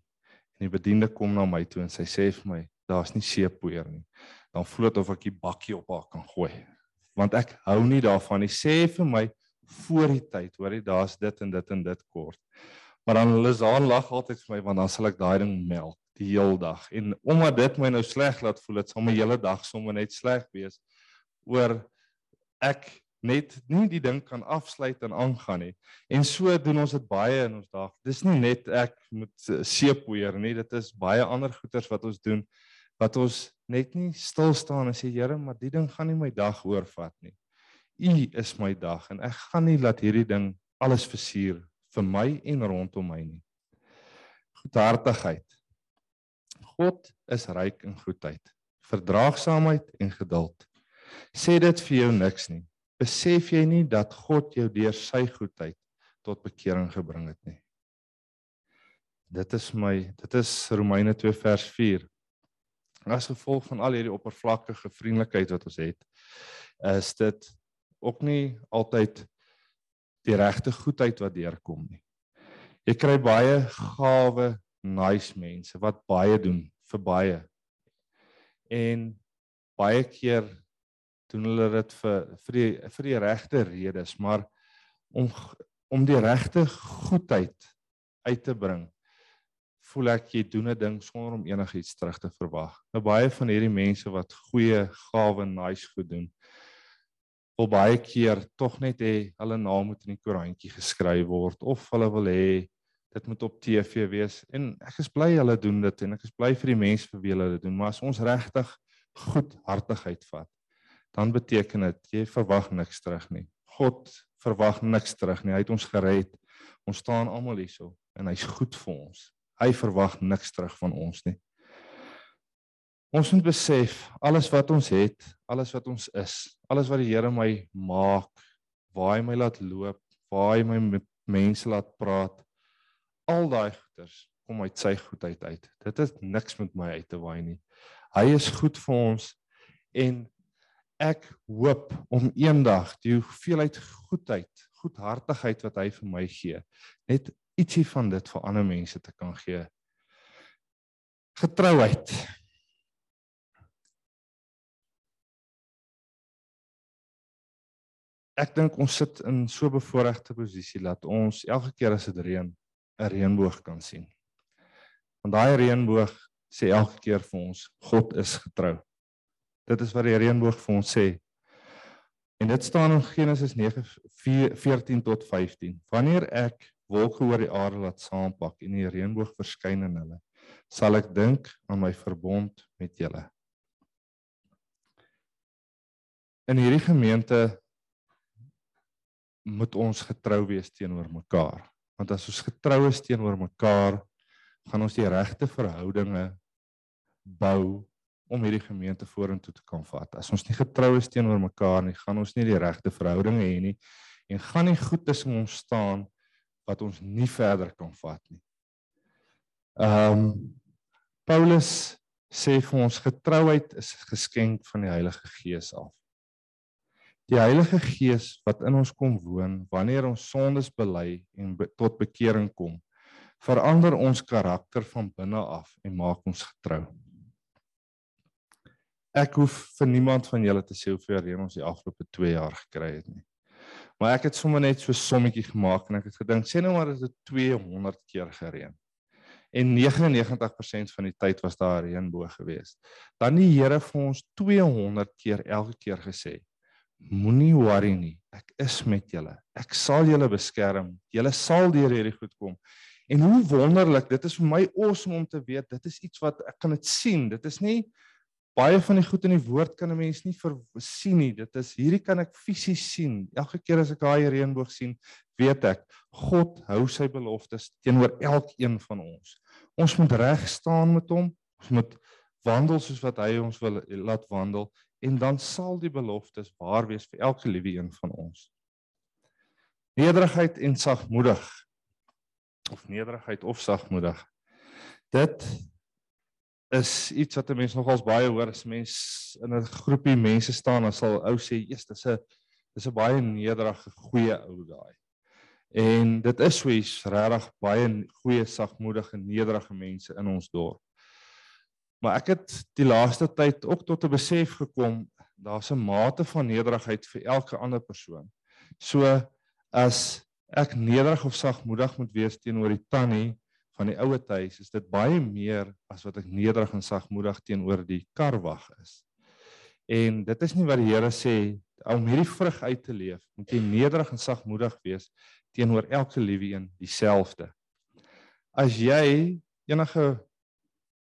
en die bediende kom na my toe en sy sê vir my daar's nie seepoeier nie. Dan voel dit of ek die bakkie op haar kan gooi. Want ek hou nie daarvan nie. Sê vir my voor die tyd, hoor jy, daar's dit en dit en dit kort. Maar dan Lizaan lag altyd vir my want dan sal ek daai ding melk die heel dag. En omdat dit my nou sleg laat voel, dit sal my hele dag sommer net sleg wees oor ek net nie die ding kan afsluit en aangaan nie. En so doen ons dit baie in ons dag. Dis nie net ek moet seepoeier nie, dit is baie ander goeters wat ons doen wat ons net nie stil staan en sê Here, maar die ding gaan nie my dag oorvat nie. U is my dag en ek gaan nie laat hierdie ding alles versuur vir my en rondom my nie. Goedhartigheid. God is ryk in goedheid, verdraagsaamheid en geduld. Sê dit vir jou niks nie. Besef jy nie dat God jou deur sy goedheid tot bekering gebring het nie? Dit is my, dit is Romeine 2 vers 4 as gevolg van al hierdie oppervlakkige vriendelikheid wat ons het, is dit ook nie altyd die regte goedheid wat deurkom nie. Jy kry baie gawe, nice mense wat baie doen vir baie. En baie keer doen hulle dit vir vir die vir die regte redes, maar om om die regte goedheid uit te bring voel ek jy doen 'n ding sonder om enigiets terug te verwag. Nou baie van hierdie mense wat goeie gawe nice goed doen, wil baie keer tog net hê hulle naam moet in die koerantjie geskryf word of hulle wil hê dit moet op TV wees en ek is bly hulle doen dit en ek is bly vir die mense vir wie hulle dit doen, maar as ons regtig goedhartigheid vat, dan beteken dit jy verwag niks terug nie. God verwag niks terug nie. Hy het ons gered. Ons staan almal hierso en hy's goed vir ons. Hy verwag niks terug van ons nie. Ons moet besef alles wat ons het, alles wat ons is, alles wat die Here my maak, waar hy my laat loop, waar hy my mense laat praat, al daai goeders kom uit sy goedheid uit. Dit het niks met my uit te waai nie. Hy is goed vir ons en ek hoop om eendag die hoeveelheid goedheid, goedhartigheid wat hy vir my gee, net ietsie van dit vir ander mense te kan gee. Getrouheid. Ek dink ons sit in so 'n bevoordeelde posisie dat ons elke keer as dit reën, 'n reënboog kan sien. Want daai reënboog sê elke keer vir ons God is getrou. Dit is wat die reënboog vir ons sê. En dit staan in Genesis 9:14 tot 15. Wanneer ek wolke oor die aarde laat saampak en die reënboog verskyn in hulle, sal ek dink aan my verbond met julle. In hierdie gemeente moet ons getrou wees teenoor mekaar. Want as ons getrou is teenoor mekaar, gaan ons die regte verhoudinge bou om hierdie gemeente vorentoe te kan vat. As ons nie getrou is teenoor mekaar nie, gaan ons nie die regte verhoudinge hê nie en gaan nie goed tussen ons staan wat ons nie verder kan vat nie. Ehm um, Paulus sê vir ons getrouheid is 'n geskenk van die Heilige Gees af. Die Heilige Gees wat in ons kom woon wanneer ons sondes bely en be tot bekering kom, verander ons karakter van binne af en maak ons getrou. Ek hoef vir niemand van julle te sê hoeveel reën ons die afgelope 2 jaar gekry het nie. Maar ek het sommer net so 'n sommetjie gemaak en ek het gedink sê nou maar dit 200 keer gereën. En 99% van die tyd was daar reënboog geweest. Dan die Here vir ons 200 keer elke keer gesê: Moenie worry nie. Ek is met julle. Ek sal julle beskerm. Julle sal deur hierdie goed kom. En hoe wonderlik, dit is vir my awesome om te weet, dit is iets wat ek kan dit sien. Dit is nie baie van die goed in die woord kan 'n mens nie sien nie. Dit is hierdie kan ek fisies sien. Elke keer as ek daai reënboog sien, weet ek God hou sy beloftes teenoor elkeen van ons. Ons moet reg staan met hom. Ons moet wandel soos wat hy ons wil laat wandel en dan sal die beloftes waar wees vir elke liewe een van ons. Nederigheid en sagmoedig of nederigheid of sagmoedig. Dit is iets wat 'n mens nogals baie hoor as mens in 'n groepie mense staan dan sal ou sê, "Jesus, dis 'n dis 'n baie nederige goeie ou daai." En dit is so iets regtig baie goeie sagmoedige nederige mense in ons dorp. Maar ek het die laaste tyd ook tot 'n besef gekom daar's 'n mate van nederigheid vir elke ander persoon. So as ek nederig of sagmoedig moet wees teenoor die tannie van die ouer huis is dit baie meer as wat ek nederig en sagmoedig teenoor die karwag is. En dit is nie wat die Here sê om hierdie vrug uit te leef, moet jy nederig en sagmoedig wees teenoor elke liewe een dieselfde. As jy enige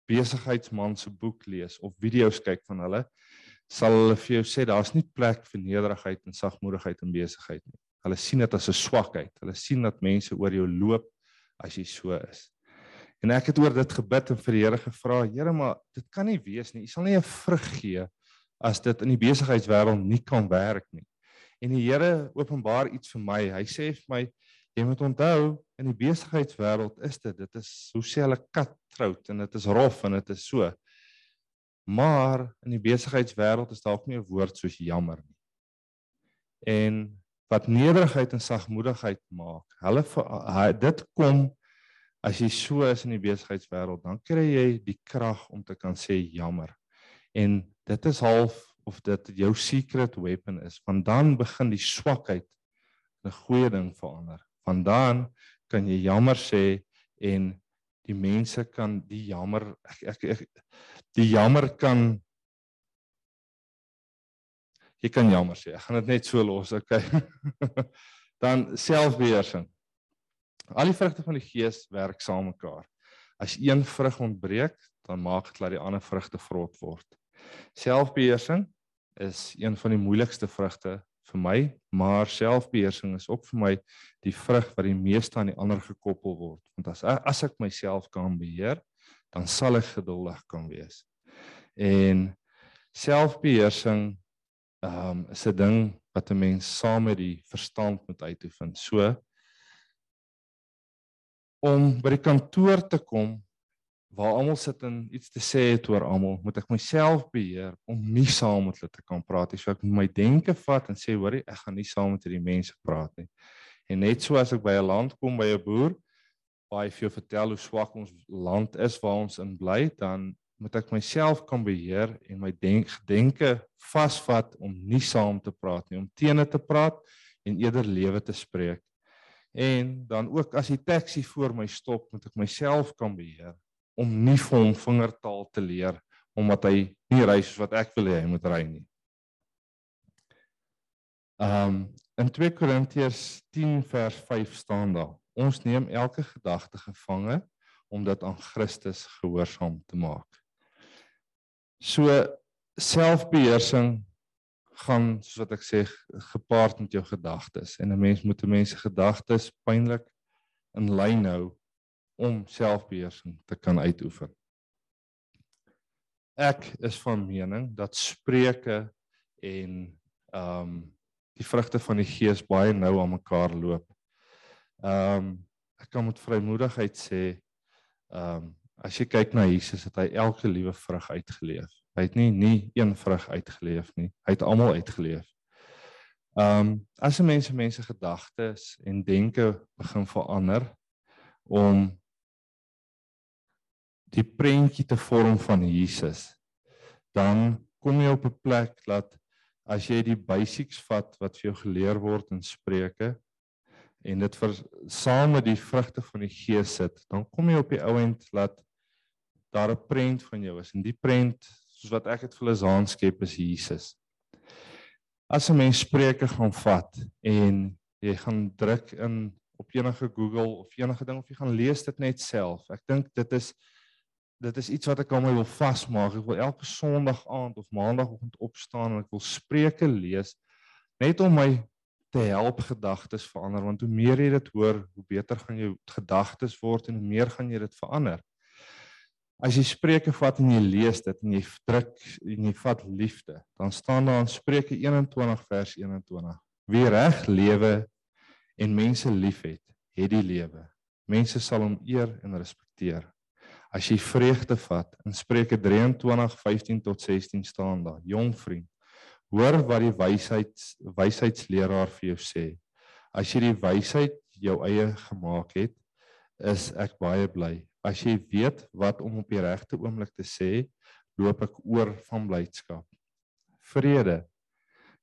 besigheidsman se boek lees of video's kyk van hulle, sal hulle vir jou sê daar's nie plek vir nederigheid en sagmoedigheid in besigheid nie. Hulle sien dit as 'n swakheid. Hulle sien dat mense oor jou loop as jy so is. En ek het oor dit gebid en vir die Here gevra, Here, maar dit kan nie wees nie. U sal nie 'n vrug gee as dit in die besigheidswêreld nie kan werk nie. En die Here openbaar iets vir my. Hy sê vir my, jy moet onthou in die besigheidswêreld is dit, dit is hoe sê hulle cutthroat en dit is rof en dit is so. Maar in die besigheidswêreld is daar ook nie 'n woord soos jammer nie. En wat nederigheid en sagmoedigheid maak, hulle dit kom As jy so is in die besigheidswêreld, dan kry jy die krag om te kan sê jammer. En dit is half of dit jou secret weapon is. Van dan begin die swakheid 'n goeie ding verander. Van dan kan jy jammer sê en die mense kan die jammer ek ek, ek die jammer kan jy kan jammer sê. Ek gaan dit net so los, okay. dan selfbeheersing. Al die vrugte van die Gees werk saam mekaar. As een vrug ontbreek, dan maak dit dat die ander vrugte vrot word. Selfbeheersing is een van die moeilikste vrugte vir my, maar selfbeheersing is ook vir my die vrug wat die meeste aan die ander gekoppel word. Want as as ek myself kan beheer, dan sal ek geduldig kan wees. En selfbeheersing ehm um, is 'n ding wat 'n mens saam met die verstand moet uitoefen. So om by die kantoor te kom waar almal sit en iets te sê het oor almal, moet ek myself beheer om nie saam met hulle te kan praat nie. So ek moet my denke vat en sê, hoorie, ek gaan nie saam met hierdie mense praat nie. En net so as ek by 'n land kom by 'n boer, hy vir jou vertel hoe swak ons land is waar ons in bly, dan moet ek myself kan beheer en my denk denke vasvat om nie saam te praat nie, om teenoor te praat en eerder lewe te spreek. En dan ook as die taxi voor my stop, moet ek myself kan beheer om nie vir hom vingertaal te leer omdat hy nie ry soos wat ek wil hê hy moet ry nie. Um in 2 Korintiërs 10 vers 5 staan daar: Ons neem elke gedagte gevange om dit aan Christus gehoorsaam te maak. So selfbeheersing gaan soos wat ek sê gepaard met jou gedagtes en 'n mens moet 'n mens se gedagtes pynlik in lyn hou om selfbeheersing te kan uitoefen. Ek is van mening dat spreuke en ehm um, die vrugte van die gees baie nou aan mekaar loop. Ehm um, ek kan met vrymoedigheid sê ehm um, as jy kyk na Jesus het hy elke liewe vrug uitgeleef. Hy het nie nie een vrug uitgeleef nie. Hy het almal uitgeleef. Ehm um, as 'n mens mense gedagtes en denke begin verander om die prentjie te vorm van Jesus, dan kom jy op 'n plek dat as jy die basics vat wat vir jou geleer word in Spreuke en dit vir saam met die vrugte van die Gees sit, dan kom jy op die ouend dat daar 'n prent van jou is en die prent soos wat ek dit vir hulle aanskep is Jesus. As 'n mens Spreuke gaan vat en jy gaan druk in op enige Google of enige ding of jy gaan lees dit net self. Ek dink dit is dit is iets wat ek aan my wil vasmaak. Ek wil elke Sondag aand of Maandagoggend opstaan en ek wil Spreuke lees net om my te help gedagtes verander want hoe meer jy dit hoor, hoe beter gaan jou gedagtes word en hoe meer gaan jy dit verander. As jy Spreuke vat en jy lees dit en jy druk en jy vat liefde, dan staan daar in Spreuke 21 vers 21: Wie reg lewe en mense liefhet, het die lewe. Mense sal hom eer en respekteer. As jy vreugde vat, in Spreuke 23:15 tot 16 staan daar: Jong vriend, hoor wat die wysheid wysheidsleraar vir jou sê. As jy die wysheid jou eie gemaak het, is ek baie bly. As jy weet wat om op die regte oomblik te sê, loop ek oor van blydskap. Vrede.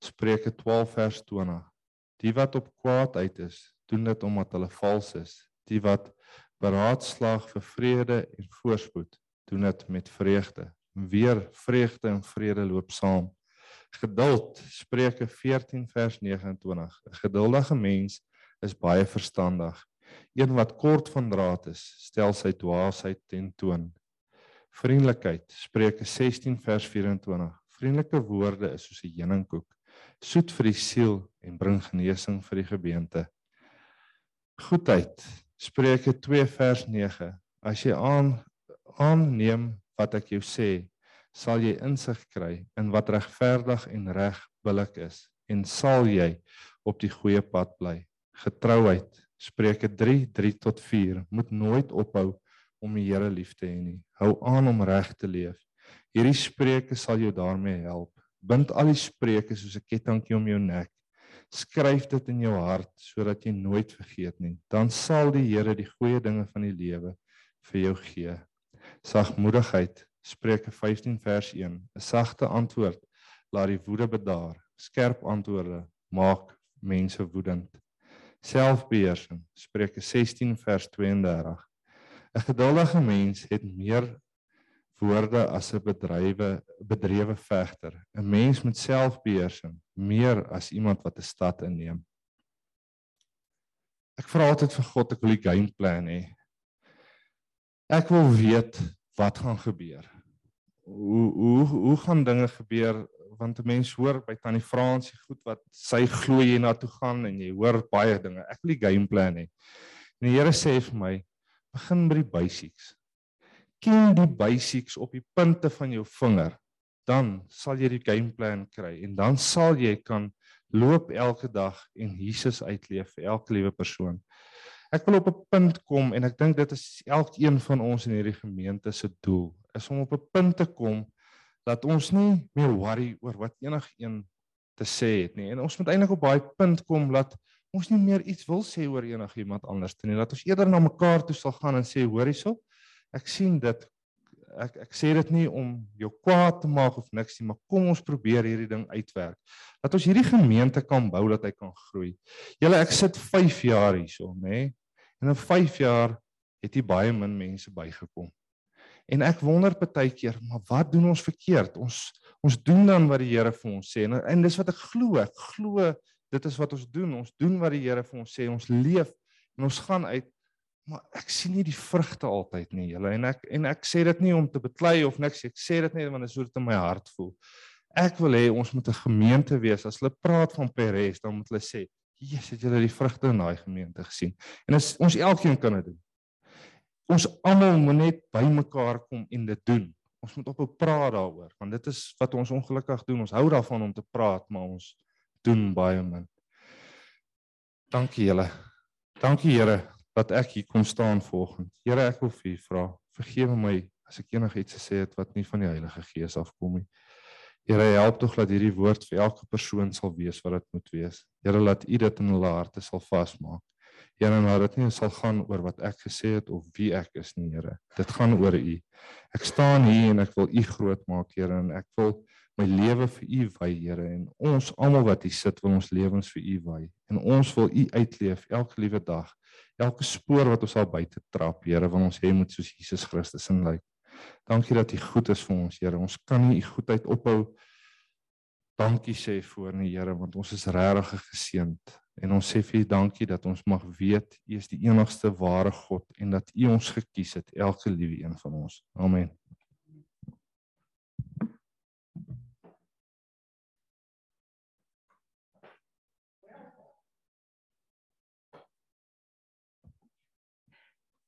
Spreuke 12 vers 20. Die wat op kwaad uit is, doen dit omdat hulle vals is. Die wat beraadslaag vir vrede en voorspoed. Doen dit met vreugde. Weer vreugde en vrede loop saam. Geduld. Spreuke 14 vers 29 'n geduldige mens is baie verstandig. Een wat kort van draad is stel sy dwaasheid ten toon. Vriendelikheid. Spreuke 16 vers 24 vriendelike woorde is soos 'n heuningkoek. Soet vir die siel en bring genesing vir die gebeente. Goedheid Spreuke 2 vers 9. As jy aan aanneem wat ek jou sê, sal jy insig kry in wat regverdig en reg billik is en sal jy op die goeie pad bly. Getrouheid. Spreuke 3 3 tot 4 moet nooit ophou om die Here lief te hê nie. Hou aan om reg te leef. Hierdie spreuke sal jou daarmee help. Bind al die spreuke soos 'n kettingkie om jou nek skryf dit in jou hart sodat jy nooit vergeet nie. Dan sal die Here die goeie dinge van die lewe vir jou gee. Sagmoedigheid, Spreuke 15 vers 1. 'n Sagte antwoord laat die woede bedaar. Skerp antwoorde maak mense woedend. Selfbeheersing, Spreuke 16 vers 32. 'n Geduldige mens het meer woorde as 'n bedrywe bedrewe vegter. 'n Mens met selfbeheersing meer as iemand wat 'n stad inneem. Ek vra altyd vir God, ek wil die game plan hê. Ek wil weet wat gaan gebeur. Hoe hoe hoe gaan dinge gebeur want 'n mens hoor by tannie Fransie goed wat sy glo jy na toe gaan en jy hoor baie dinge. Ek wil die game plan hê. En die Here sê vir my, begin by die basics ken die basics op die punte van jou vinger, dan sal jy die game plan kry en dan sal jy kan loop elke dag en Jesus uitleef vir elke liewe persoon. Ek wil op 'n punt kom en ek dink dit is elkeen van ons in hierdie gemeente se doel is om op 'n punt te kom dat ons nie meer worry oor wat enigiemand te sê het nie. En ons moet eintlik op daai punt kom dat ons nie meer iets wil sê oor enigiemand anders nie. Dat ons eerder na mekaar toe sal gaan en sê hoor hierso. Ek sien dit ek ek sê dit nie om jou kwaad te maak of niks nie, maar kom ons probeer hierdie ding uitwerk. Dat ons hierdie gemeente kan bou dat hy kan groei. Julle ek sit 5 jaar hierso, nê? En in 5 jaar het hier baie min mense bygekom. En ek wonder baie keer, maar wat doen ons verkeerd? Ons ons doen dan wat die Here vir ons sê en, en dis wat ek glo. Ek glo dit is wat ons doen. Ons doen wat die Here vir ons sê. Ons leef en ons gaan uit maar ek sien nie die vrugte altyd nie julle. En ek en ek sê dit nie om te beklei of niks ek sê dit net want dit is hoe dit in my hart voel. Ek wil hê ons moet 'n gemeente wees. As hulle praat van Peres dan moet hulle sê Jesus het julle die vrugte in daai gemeente gesien? En as ons elkeen kan dit doen. Ons almal moet net bymekaar kom en dit doen. Ons moet ophou praat daaroor want dit is wat ons ongelukkig doen. Ons hou daarvan om te praat maar ons doen baie min. Dankie julle. Dankie Here dat ek hier kom staan vanoggend. Here, ek wil vir U vra, vergewe my as ek enigiets gesê het wat nie van die Heilige Gees afkom nie. Here, help tog dat hierdie woord vir elke persoon sal wees wat dit moet wees. Here, laat U dit in hulle harte sal vasmaak. Here, nou dat dit nie sal gaan oor wat ek gesê het of wie ek is nie, Here. Dit gaan oor U. Ek staan hier en ek wil U groot maak, Here, en ek wil my lewe vir U wy, Here, en ons almal wat hier sit, wil ons lewens vir U wy. En ons wil U uitleef elke liewe dag elke spoor wat ons al buite trap, Here, want ons hê moet soos Jesus Christus in lyk. Dankie dat U goed is vir ons, Here. Ons kan nie U goedheid ophou dankie sê voor nie, Here, want ons is regtig geseënd. En ons sê vir U dankie dat ons mag weet U is die enigste ware God en dat U ons gekies het, elke liewe een van ons. Amen.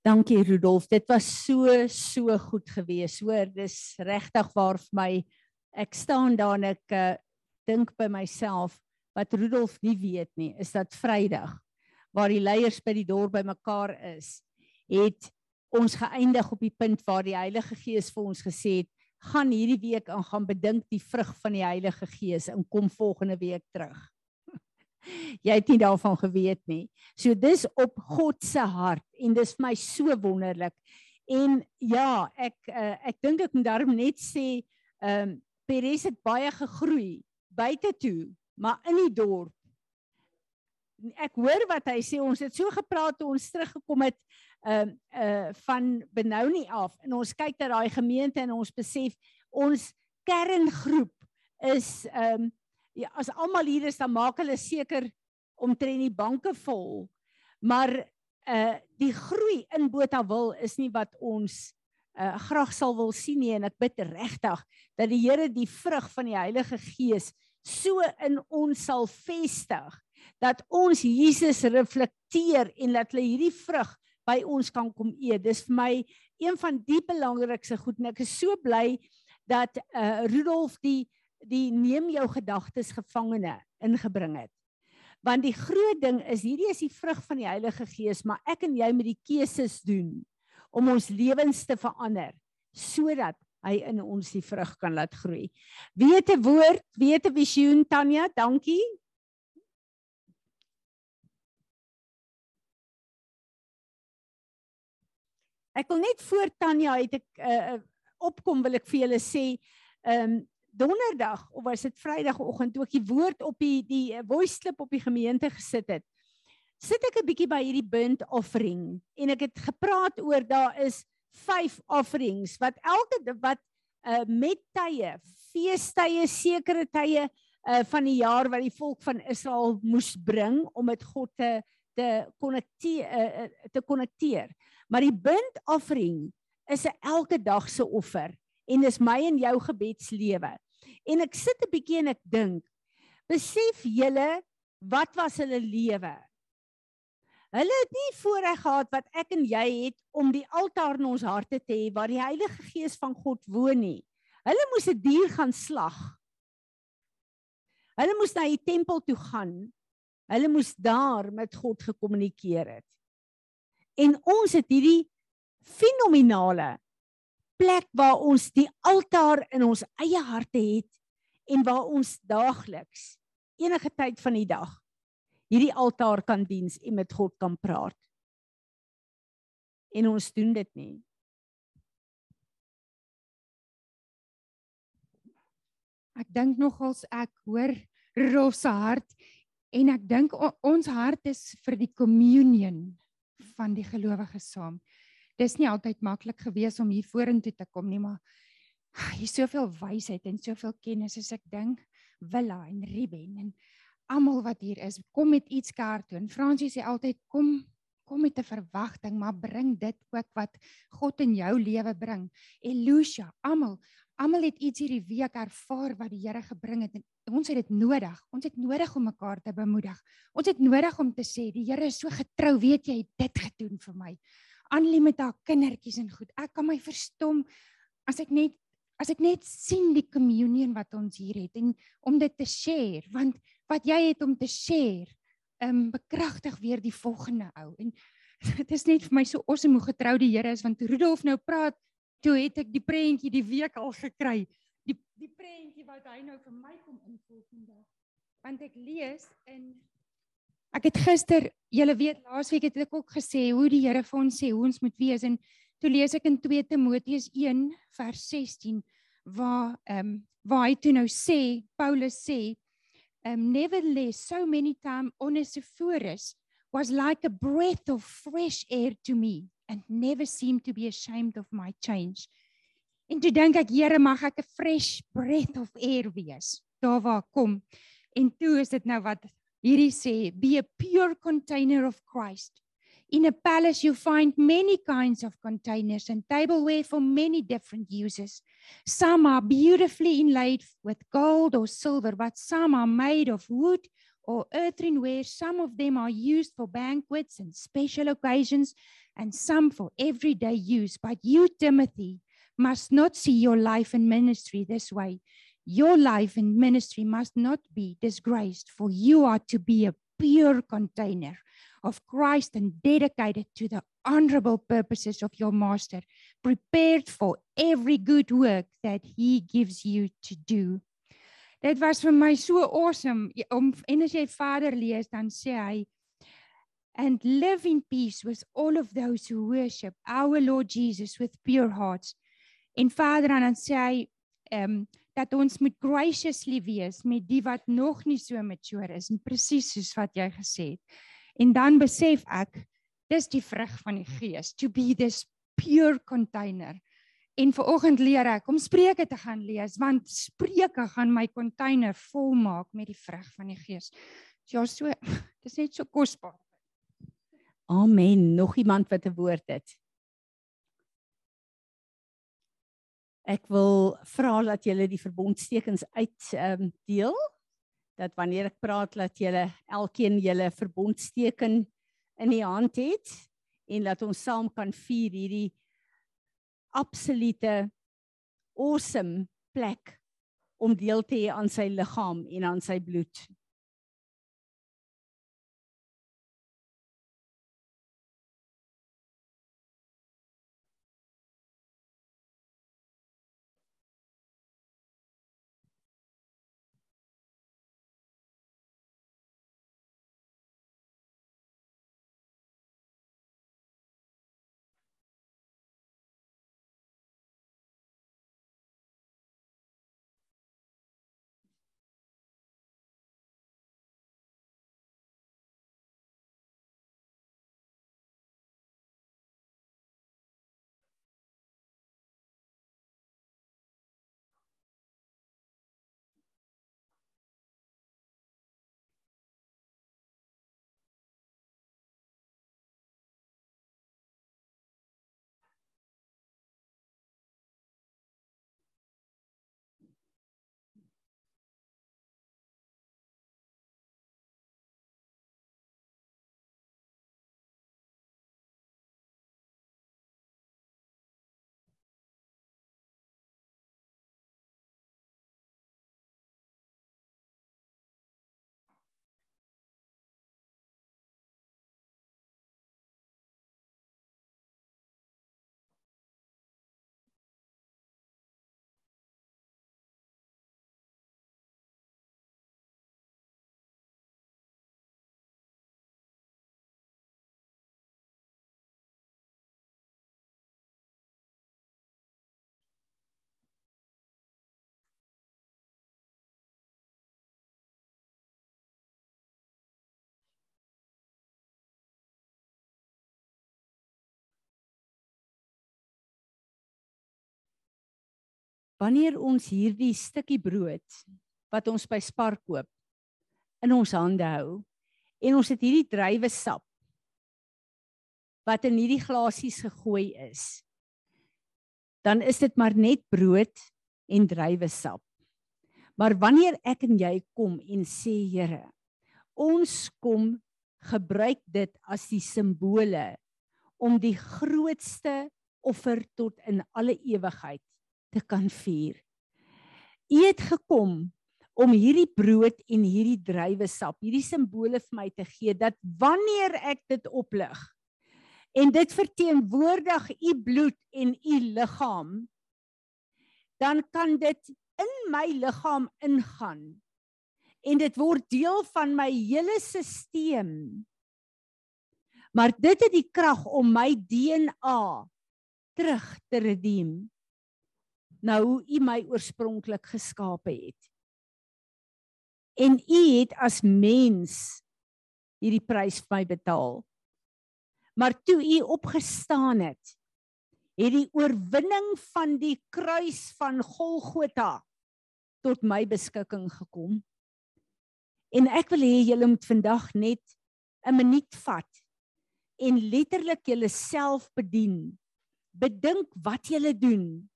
Dankie Rudolf. Dit was so so goed geweest. Hoor, dis regtig waar vir my. Ek staan daar en ek uh, dink by myself wat Rudolf nie weet nie, is dat Vrydag waar die leiers by die dorp bymekaar is, het ons geëindig op die punt waar die Heilige Gees vir ons gesê het, gaan hierdie week aan gaan bedink die vrug van die Heilige Gees en kom volgende week terug. Jy het nie daarvan geweet nie. So dis op God se hart en dis vir my so wonderlik. En ja, ek uh, ek dink ek moet daarom net sê, ehm um, Peres het baie gegroei buite toe, maar in die dorp. Ek hoor wat hy sê, ons het so gepraat toe ons teruggekom het ehm uh, uh van Benoni af en ons kyk na daai gemeente en ons besef ons kerngroep is ehm um, ja, as almal hier is dan maak hulle seker omtrent die banke vol. Maar uh die groei in Botawil is nie wat ons uh graag sal wil sien nie en ek bid regtig dat die Here die vrug van die Heilige Gees so in ons sal vestig dat ons Jesus reflekteer en dat hulle hierdie vrug by ons kan kom eet. Dis vir my een van die belangrikste goed en ek is so bly dat uh Rudolf die die neem jou gedagtes gevangene ingebring het. Want die groot ding is hierdie is die vrug van die Heilige Gees, maar ek en jy moet die keuses doen om ons lewens te verander sodat hy in ons die vrug kan laat groei. Weet 'n woord, weet 'n visioen Tanya, dankie. Ek wil net voor Tanya het ek uh, opkom wil ek vir julle sê, ehm um, donderdag of was dit vrydagoggend toe ek die woord op die die eh, voice clip op die gemeente gesit het. Sit ek 'n bietjie by hierdie burnt offering en ek het gepraat oor daar is 5 offerings wat elke wat uh, met tye, feestye, sekere tye uh, van die jaar wat die volk van Israel moes bring om met God te te konnekteer uh, te konnekteer. Maar die burnt offering is 'n elke dag se offer en dis my en jou gebedslewe. En ek sit 'n bietjie en ek dink, besef julle wat was hulle lewe? Hulle het nie voorreg gehad wat ek en jy het om die altaar in ons harte te hê waar die Heilige Gees van God woon nie. Hulle moes 'n dier gaan slag. Hulle moes na die tempel toe gaan. Hulle moes daar met God gekommunikeer het. En ons het hierdie fenominale plek waar ons die altaar in ons eie harte het en waar ons daagliks enige tyd van die dag hierdie altaar kan diens en met God kan praat. En ons doen dit nie. Ek dink nogals ek hoor Rolf se hart en ek dink ons hart is vir die communion van die gelowiges saam. Dis nie altyd maklik gewees om hier vorentoe te kom nie, maar hier is soveel wysheid en soveel kennis as ek dink Willa en Ruben en almal wat hier is, kom met iets kaart toe. En Fransie sê altyd kom kom met 'n verwagting, maar bring dit ook wat God in jou lewe bring. Elusha, almal Almal het iets hierdie week ervaar wat die Here gebring het ons het dit nodig. Ons het nodig om mekaar te bemoedig. Ons het nodig om te sê die Here is so getrou, weet jy, dit gedoen vir my. Annelie met haar kindertjies en goed. Ek kan my verstom as ek net as ek net sien die communion wat ons hier het en om dit te share, want wat jy het om te share, um, bekragtig weer die volgende ou. En dit is net vir my so awesome hoe getrou die Here is want Rudolf nou praat toe het ek die prentjie die week al gekry. Die die prentjie wat hy nou vir my kom invul vandag. Want ek lees in Ek het gister, julle weet, laasweek het ek ook gesê hoe die Here vir ons sê hoe ons moet wees en toe lees ek in 2 Timoteus 1 vers 16 waar ehm um, waar hy toe nou sê, Paulus sê, um, nevertheless so many time Onesiphorus was like a breath of fresh air to me and never seemed to be ashamed of my change. En toe dink ek, Here, mag ek 'n fresh breath of air wees daar waar ek kom. En toe is dit nou wat hierdie sê, be a pure container of Christ. In a palace you find many kinds of containers and tableware for many different uses. Some are beautifully inlaid with gold or silver, but some are made of wood or earthenware. Some of them are used for banquets and special occasions, and some for everyday use. But you, Timothy, must not see your life and ministry this way. Your life and ministry must not be disgraced, for you are to be a pure container of Christ and dedicated to the honorable purposes of your master, prepared for every good work that he gives you to do. Dit was vir my so awesome om en as jy Vader lees dan sê hy and live in peace with all of those who worship our Lord Jesus with pure hearts. En en dan sê hy ehm um, dat ons moet graciously wees met die wat nog nie so mature is en presies soos wat jy gesê het. En dan besef ek dis die vrug van die Gees to be this pure container. En vanoggend leer ek om Spreuke te gaan lees want Spreuke gaan my container volmaak met die vrug van die Gees. Ja, so dis net so kosbaar. Amen. Nog iemand wat 'n woord het? Ek wil vra dat julle die verbondstekens uit ehm um, deel. Dat wanneer ek praat dat julle elkeen julle verbondsteken in die hand het en dat ons saam kan vier hierdie absolute awesome plek om deel te hê aan sy liggaam en aan sy bloed. Wanneer ons hierdie stukkie brood wat ons by Spar koop in ons hande hou en ons het hierdie druiwe sap wat in hierdie glasies gegooi is dan is dit maar net brood en druiwe sap. Maar wanneer ek en jy kom en sê Here ons kom gebruik dit as die simbole om die grootste offer tot in alle ewigheid te kan vier. U het gekom om hierdie brood en hierdie druiwesap, hierdie simbole vir my te gee dat wanneer ek dit oplig en dit verteenwoordig u bloed en u liggaam, dan kan dit in my liggaam ingaan en dit word deel van my hele stelsel. Maar dit het die krag om my DNA terug te redeem. Nou hoe u my oorspronklik geskape het. En u het as mens hierdie prys vir my betaal. Maar toe u opgestaan het, het die oorwinning van die kruis van Golgotha tot my beskikking gekom. En ek wil hê julle moet vandag net 'n minuut vat en letterlik julleself bedien. Bedink wat julle doen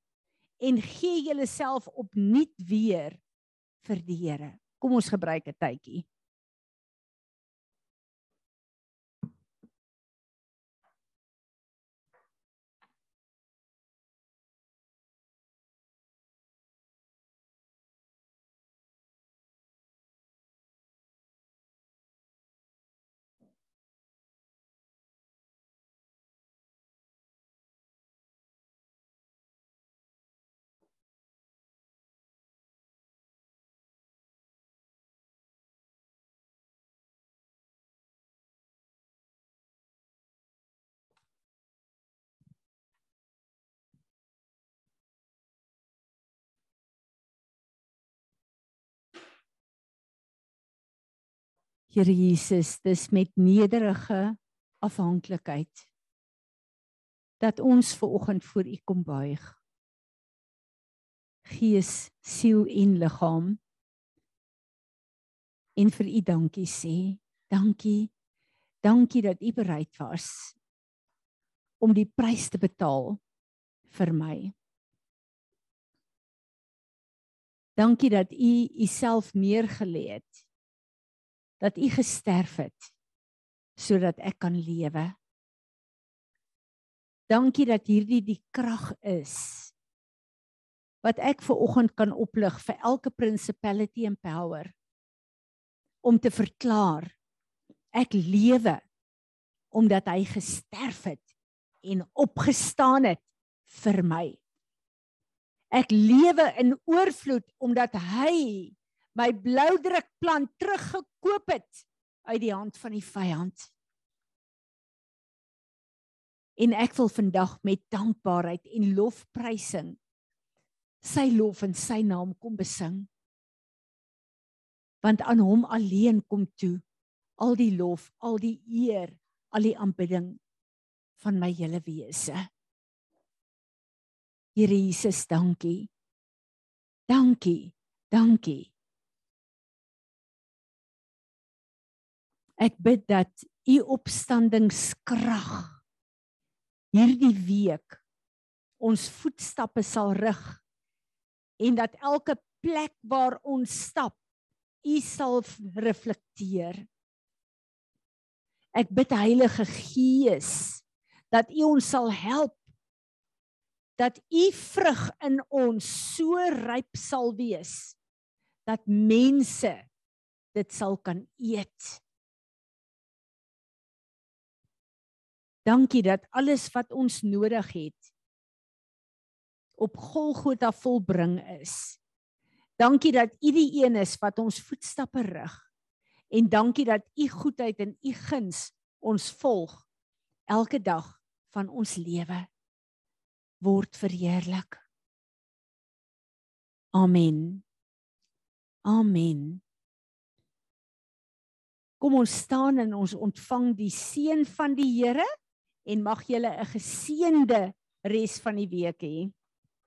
en gee julleself opnuut weer vir die Here. Kom ons gebruik 'n tydjie. Here Jesus, dis met nederige afhanklikheid dat ons ver oggend voor U kom buig. Gees, siel en liggaam. En vir U dankie sê. Dankie. Dankie dat U bereid was om die prys te betaal vir my. Dankie dat U Uself neergelê het dat u gesterf het sodat ek kan lewe. Dankie dat hierdie die krag is wat ek ver oggend kan oplig vir elke principality and power om te verklaar ek lewe omdat hy gesterf het en opgestaan het vir my. Ek lewe in oorvloed omdat hy my bloudrukplan teruggekoop het uit die hand van die vyand. En ek wil vandag met dankbaarheid en lofprysing sy lof en sy naam kom besing. Want aan hom alleen kom toe al die lof, al die eer, al die aanbidding van my hele wese. Here Jesus, dankie. Dankie. Dankie. Ek bid dat u opstandingskrag hierdie week ons voetstappe sal rig en dat elke plek waar ons stap u sal reflekteer. Ek bid Heilige Gees dat u ons sal help dat u vrug in ons so ryp sal wees dat mense dit sal kan eet. Dankie dat alles wat ons nodig het op Golgotha volbring is. Dankie dat U die een is wat ons voetstappe rig. En dankie dat U goedheid en U guns ons volg elke dag van ons lewe word verheerlik. Amen. Amen. Kom ons staan en ons ontvang die seën van die Here en mag julle 'n geseënde res van die week hê.